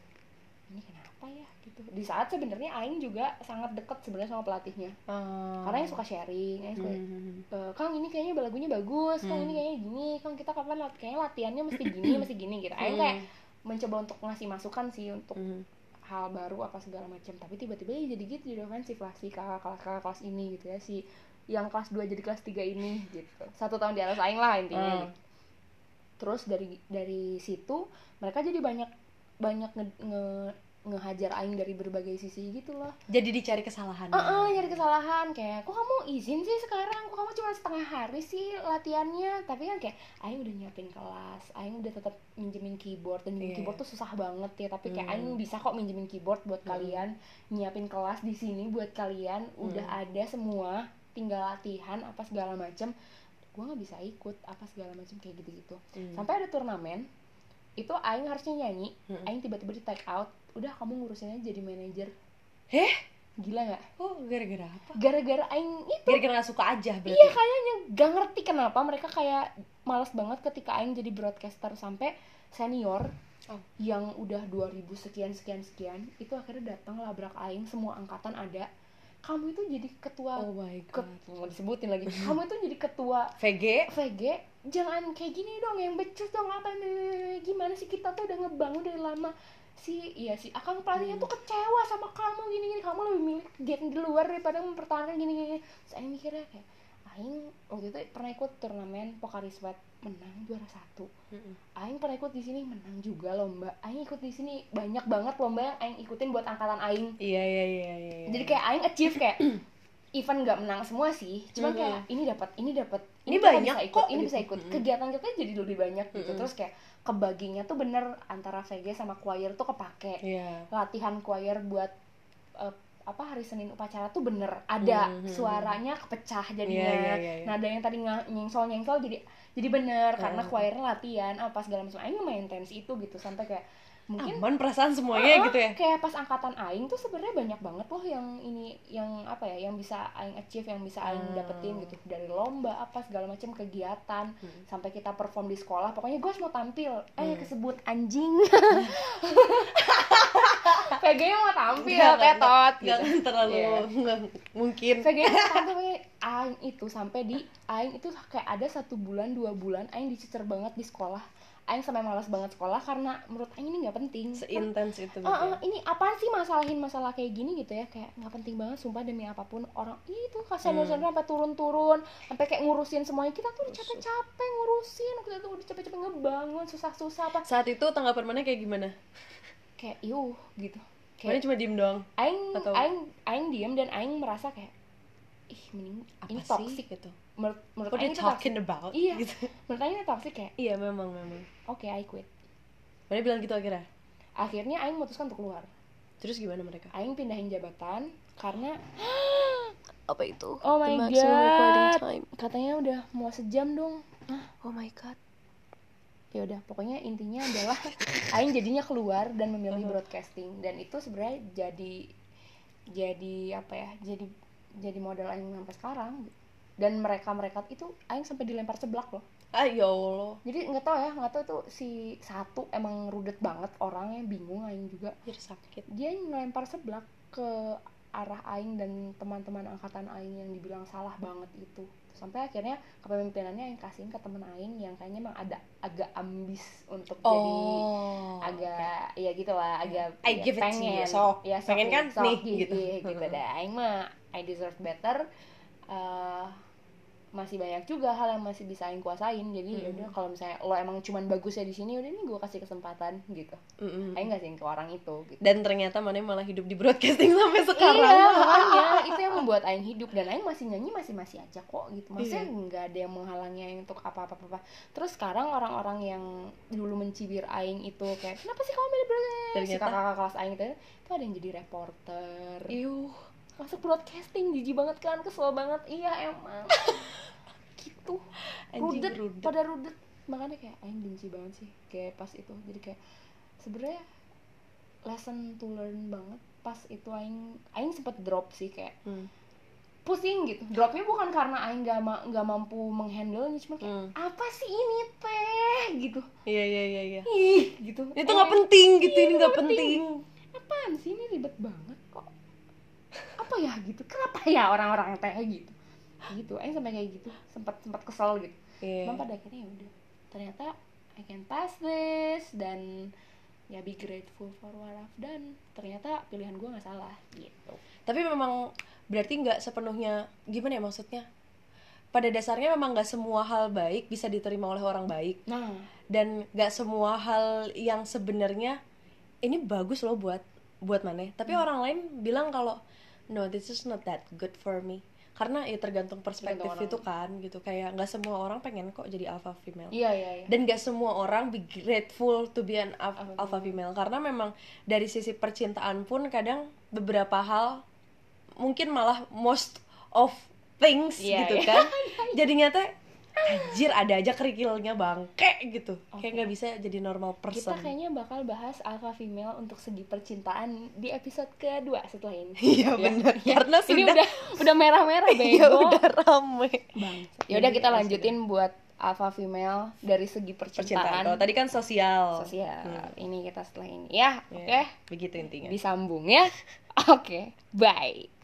ini kenapa ya gitu di saat sebenarnya Aing juga sangat deket sebenarnya sama pelatihnya Oh. karena yang suka sharing Aing suka Hmm. "Eh, Kang ini kayaknya lagunya bagus, Kang Hmm. ini kayaknya gini, Kang kita kapan lat kayaknya latihannya mesti gini, mesti gini gitu. Aing Hmm. kayak mencoba untuk ngasih masukan sih untuk Hmm. hal baru apa segala macam. Tapi tiba-tiba ya jadi gitu jadi ofensif lah si kakak kelas kakak kelas ini gitu ya si yang kelas 2 jadi kelas 3 ini gitu. Satu tahun di atas Aing lah intinya. Hmm. gitu. Terus dari dari situ mereka jadi banyak banyak nge, nge- ngehajar Aing dari berbagai sisi gitu loh. Jadi dicari kesalahan. Heeh, nyari kesalahan kayak kok kamu izin sih sekarang kok kamu cuma setengah hari sih latihannya tapi kan kayak Aing udah nyiapin kelas Aing udah tetap minjemin keyboard dan minjemin Iya. keyboard tuh susah banget ya tapi kayak Hmm. Aing bisa kok minjemin keyboard buat Hmm. kalian nyiapin kelas di sini buat kalian udah Hmm. ada semua tinggal latihan apa segala macem gue nggak bisa ikut apa segala macem kayak gitu gitu Hmm. sampai ada turnamen itu Aing harusnya nyanyi Hmm. Aing tiba-tiba di take out udah kamu ngurusin aja jadi manajer Heh? gila nggak Oh, gara-gara apa? gara-gara aing itu Gara-gara gak suka aja berarti. iya kayaknya gak ngerti kenapa mereka kayak males banget ketika aing jadi broadcaster sampai senior Oh. yang udah 2000 sekian sekian sekian itu akhirnya datang labrak aing semua angkatan ada kamu itu jadi ketua Oh my ke, god. mau disebutin lagi. Kamu itu jadi ketua VG VG jangan kayak gini dong yang becus dong apa nih? Gimana sih kita tuh udah ngebangun dari lama? Si iya si akang pelatihnya tuh kecewa sama kamu gini gini kamu lebih milih game di luar daripada mempertahankan gini gini saya mikirnya kayak Aing waktu itu pernah ikut turnamen Pokari Sweat menang juara satu Aing pernah ikut di sini menang juga lomba Aing ikut di sini banyak banget lomba yang Aing ikutin buat angkatan Aing Iya iya iya iya. iya. jadi kayak Aing achieve kayak event nggak menang semua sih cuman Mhm. kayak ini dapat ini dapat Ini kita banyak bisa ikut kok, ini gitu. bisa ikut Mhm. kegiatan kita jadi lebih banyak gitu Mhm. terus kayak kebaginya tuh bener antara VG sama choir tuh kepake Iya. latihan choir buat eh, apa hari Senin upacara tuh bener ada Mhm. suaranya kepecah jadinya Iya, iya, iya, iya. nada yang tadi nyengsol nyengsol jadi jadi bener karena Mhm. choirnya latihan apa segala macam Aing lumayan intens itu gitu sampai kayak mungkin aman perasaan semuanya Heeh, gitu ya kayak pas angkatan aing tuh sebenarnya banyak banget loh yang ini yang apa ya yang bisa aing achieve yang bisa aing Hmm. dapetin gitu dari lomba apa segala macam kegiatan Hmm. sampai kita perform di sekolah pokoknya gue mau tampil eh Hmm. kesebut anjing PG mau tampil. Nggak, tetot nggak. gitu. Terlalu nggak mungkin. PG mau tampil aing itu sampai di aing itu kayak ada satu bulan dua bulan aing dicecer banget di sekolah. Aing sampai malas banget sekolah karena menurut aing ini nggak penting. Seintens itu ah, ya. ini apaan sih masalahin masalah kayak gini gitu ya? Kayak nggak penting banget sumpah demi apa pun orang itu kasihan Hmm. senior sampai turun-turun sampai kayak ngurusin semuanya. Kita tuh udah capek-capek ngurusin kita tuh udah capek-capek ngebangun susah-susah apa. Saat itu tanggapan mana kayak gimana kayak iuh gitu. Mana kayak cuma diem doang aing atau- aing aing diem dan aing merasa kayak ih mending apa ini sih? toxic gitu. Menurut menurut what aing itu toxic. talking about? Iya. gitu. Menurut aing ini toxic kayak iya memang memang. Oke I quit. Mana bilang gitu akhirnya? Akhirnya aing memutuskan untuk keluar. Terus gimana mereka? Aing pindahin jabatan karena apa itu? Oh my The God. katanya udah mau sejam dong. Oh my god ya udah pokoknya intinya adalah Aing jadinya keluar dan memilih Uh-huh. broadcasting. Dan itu sebenarnya jadi jadi apa ya jadi jadi modal Aing sampai sekarang. Dan mereka mereka itu Aing sampai dilempar seblak loh. Ah ya allah. Jadi nggak tahu ya nggak tahu tuh si satu emang rudet banget orangnya bingung Aing juga. Jadi sakit. Dia ngelempar seblak ke arah Aing dan teman-teman angkatan Aing yang dibilang salah banget itu sampai akhirnya kepemimpinannya Aing kasihin ke temen Aing yang kayaknya emang ada agak ambis untuk jadi oh agak ya gitu lah agak I ya, give it to pengen you, sok. ya Pengen kan? sok, Nih, gitu gitu. gitu dah Aing mah I deserve better Eh, masih banyak juga hal yang masih bisa Aing kuasain jadi Hmm. ya udah kalau misalnya lo emang cuman bagusnya di sini udah ini gue kasih kesempatan gitu Mm-mm. Aing ngasihin ke orang itu gitu dan ternyata mana malah hidup di broadcasting sampai sekarang Iya, makanya itu yang membuat Aing hidup dan Aing masih nyanyi masih masih aja kok gitu. Maksudnya Iya. nggak ada yang menghalangi Aing untuk apa-apa apa. Terus sekarang orang-orang yang dulu mencibir Aing itu kayak kenapa sih kamu milih broadcasting? Si Ternyata- kakak-kakak kelas Aing itu itu ada yang jadi reporter. Iuh. Masuk broadcasting jijik banget kan, kesel banget. Iya emang. gitu. Anjing Rudet, rudet. pada rudet. Makanya kayak Aing benci banget sih kayak pas itu. Jadi kayak sebenarnya lesson to learn banget pas itu aing aing sempet drop sih kayak Hmm. pusing gitu dropnya bukan karena aing gak, ma nggak mampu menghandle cuma kayak Hmm. apa sih ini teh gitu iya iya iya iya ih gitu itu nggak penting gitu ini nggak penting apaan sih ini ribet banget kok apa ya gitu? Kenapa ya orang-orang teh gitu? Gitu aing sampai kayak gitu. Sempat sempat kesel gitu. Iya. cuma pada akhirnya ya udah. Ternyata I can pass this dan ya be grateful for what I've done. Ternyata pilihan gue nggak salah gitu. Tapi memang berarti nggak sepenuhnya gimana ya maksudnya? Pada dasarnya memang nggak semua hal baik bisa diterima oleh orang baik. Nah. Dan nggak semua hal yang sebenarnya ini bagus loh buat buat mana tapi orang lain bilang kalau no this is not that good for me. Karena ya tergantung perspektif Tergantung itu kan gitu. Kayak nggak semua orang pengen kok jadi alpha female. Iya iya iya. Dan gak semua orang be grateful to be an alpha, Alpha alpha female. karena memang dari sisi percintaan pun kadang beberapa hal mungkin malah most of things Iya, gitu iya. kan. Jadinya teh anjir ada aja kerikilnya bangke gitu. Kayak Oke. nggak bisa jadi normal person. Kita kayaknya bakal bahas alpha female untuk segi percintaan di episode kedua setelah ini. Iya Ya. benar. Karena ini sudah udah udah merah-merah iya bego. udah rame. Bang ya udah kita Iya, lanjutin buat alpha female dari segi percintaan. Percintaan. Kalau tadi kan sosial. Sosial. Hmm. ini kita setelah ini. Ya Iya, oke? Begitu intinya. Disambung ya. Oke bye